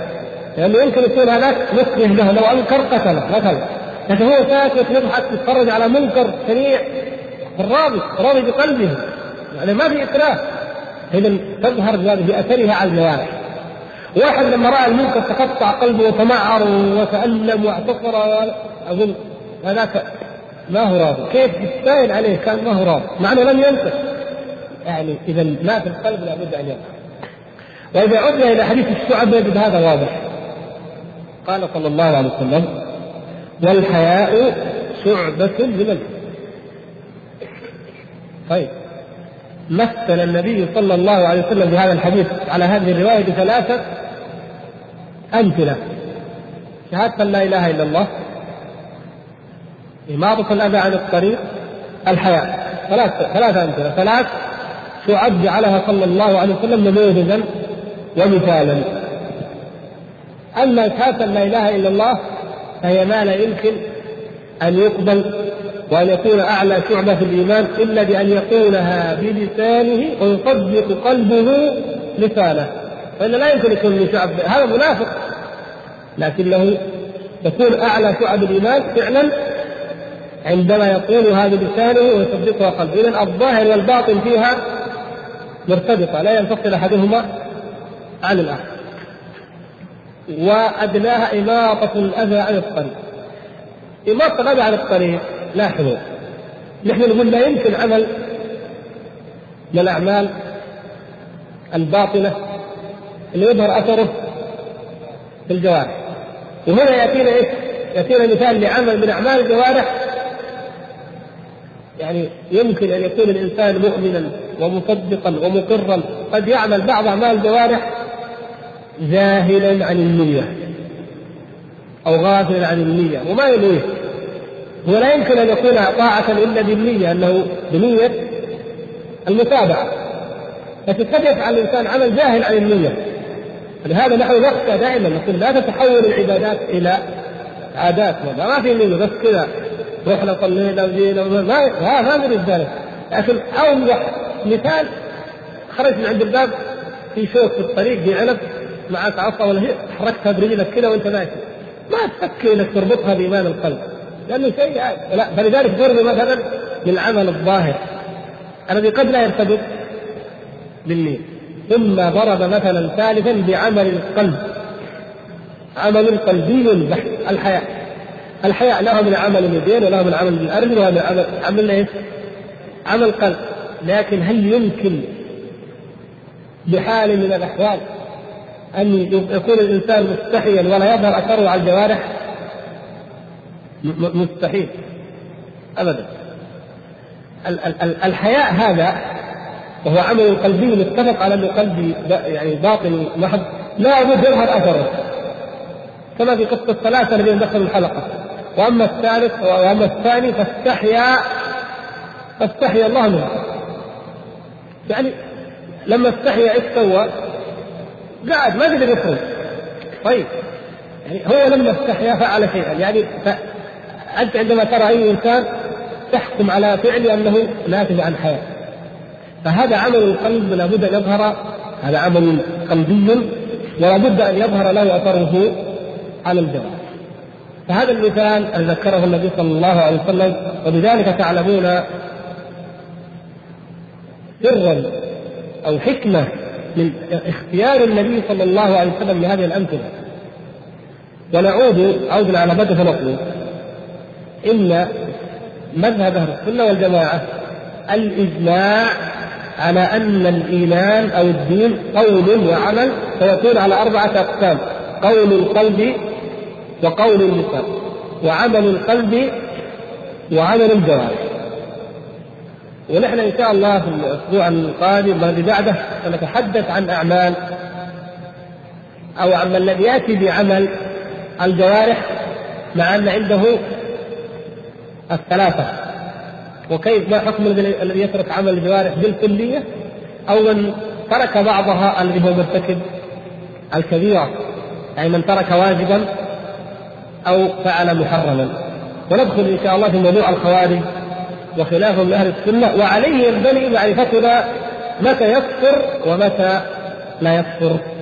لأنه يمكن يكون هذاك مكره له لو أنكر قتله مثلا. لكن هو ساكت يضحك يتفرج على منكر شنيع الراضي راضي بقلبه. يعني ما في إكراه. اذا تظهر بأثرها على الجوارح. واحد لما رأى المنكر تقطع قلبه وتمعر وتألم واعتصر اظن هذاك ما هو راضي؟ كيف يستاهل عليه كان ما هو راضي؟ مع انه لم ينكر يعني إذا ما في القلب لابد أن ينكر وإذا عدنا إلى حديث الشعب يجد هذا واضح. قال صلى الله عليه وسلم والحياء شعبة من طيب. مثل النبي صلى الله عليه وسلم بهذا الحديث على هذه الرواية بثلاثة أمثلة. شهادة لا إله إلا الله. إماطة الأذى عن الطريق الحياء ثلاث ثلاث أمثلة. ثلاث شعب جعلها صلى الله عليه وسلم نموذجا ومثالا. أما شهادة لا إله إلا الله فهي ما لا يمكن أن يقبل وأن يكون أعلى شعبة في الإيمان إلا بأن يقولها بلسانه ويصدق قلبه لسانه. فإن لا يمكن يكون من شعب. هذا منافق. لكنه تكون أعلى شعب الإيمان فعلا عندما يقولها بلسانه ويصدقها قلبه. إذا الظاهر والباطن فيها مرتبطة لا ينفصل أحدهما عن الآخر. وأدناها إماطة الأذى عن الطريق. إماطة الأذى عن الطريق لاحظوا. نحن نقول لا يمكن عمل من الأعمال الباطنة اللي يظهر أثره في الجوارح. وهنا يأتينا إيش؟ يأتينا مثال لعمل من أعمال الجوارح يعني يمكن أن يكون الإنسان مؤمنا ومصدقا ومقرا قد يعمل بعض أعمال الجوارح جاهلا عن النية أو غافلا عن النية وما ينويه. لا يمكن أن يكون طاعة إلا بالنية أنه بنية المتابعة. لكن قد يفعل الإنسان عمل جاهل عن النية. لهذا نحن نخشى دائما نقول لا تتحول العبادات إلى عادات ما في منه بس كذا. رحنا صلينا وجينا ما ما, نريد ذلك. لكن أوضح مثال خرجت من عند الباب في شوك في الطريق في علب معك عصا ولا شيء حركتها برجلك كذا وأنت ماشي. ما تفكر إنك تربطها بإيمان القلب. لأنه شيء لا فلذلك ضرب مثلا للعمل الظاهر. الذي قد لا يرتبط بالنية ثم ضرب مثلا ثالثا بعمل القلب. عمل قلبي بحت الحياء الحياء له من عمل اليدين وله من عمل الارجل وله من عمل عمل إيش؟ عمل قلب. لكن هل يمكن بحال من الأحوال أن يكون الإنسان مستحيا ولا يظهر أثره على الجوارح؟ مستحيل. ابدا. الحياء هذا وهو عمل قلبي متفق على انه قلبي يعني باطني محض. لا بد يظهر أثره. كما في قصة الثلاثه الذين دخلوا الحلقة. وأما الثالث وأما الثاني فاستحيا فاستحيا الله منه. يعني لما استحيا إيش سوى؟ قاعد ما قدر يخرج. طيب يعني هو لما استحيا فعل شيئا. يعني أنت عندما ترى أي إنسان تحكم على فعل أنه ناتج عن حياة. فهذا عمل القلب لابد أن يظهر هذا عمل قلبي ولا بد أن يظهر له أثره على الجوارح فهذا المثال الذي ذكره النبي صلى الله عليه وسلم وبذلك تعلمون سرا أو حكمة من اختيار النبي صلى الله عليه وسلم لهذه الأمثلة. ونعود عودا على بدء فنقول إن مذهب أهل السنة والجماعة الإجماع على أن الإيمان أو الدين قول وعمل فيكون على أربعة أقسام قول القلب وقول اللسان وعمل القلب وعمل الجوارح. ونحن إن شاء الله في الأسبوع القادم والذي بعده سنتحدث عن أعمال أو عن الذي يأتي بعمل الجوارح مع أن عنده الثلاثة. وكيف ما حكم الذي يترك عمل الجوارح بالكلية أو من ترك بعضها الذي هو مرتكب الكبيره يعني من ترك واجبا أو فعل محرما. وندخل إن شاء الله في موضوع الخوارج وخلافهم لأهل السنة وعليه ينبني معرفتنا متى يكفر ومتى لا يكفر.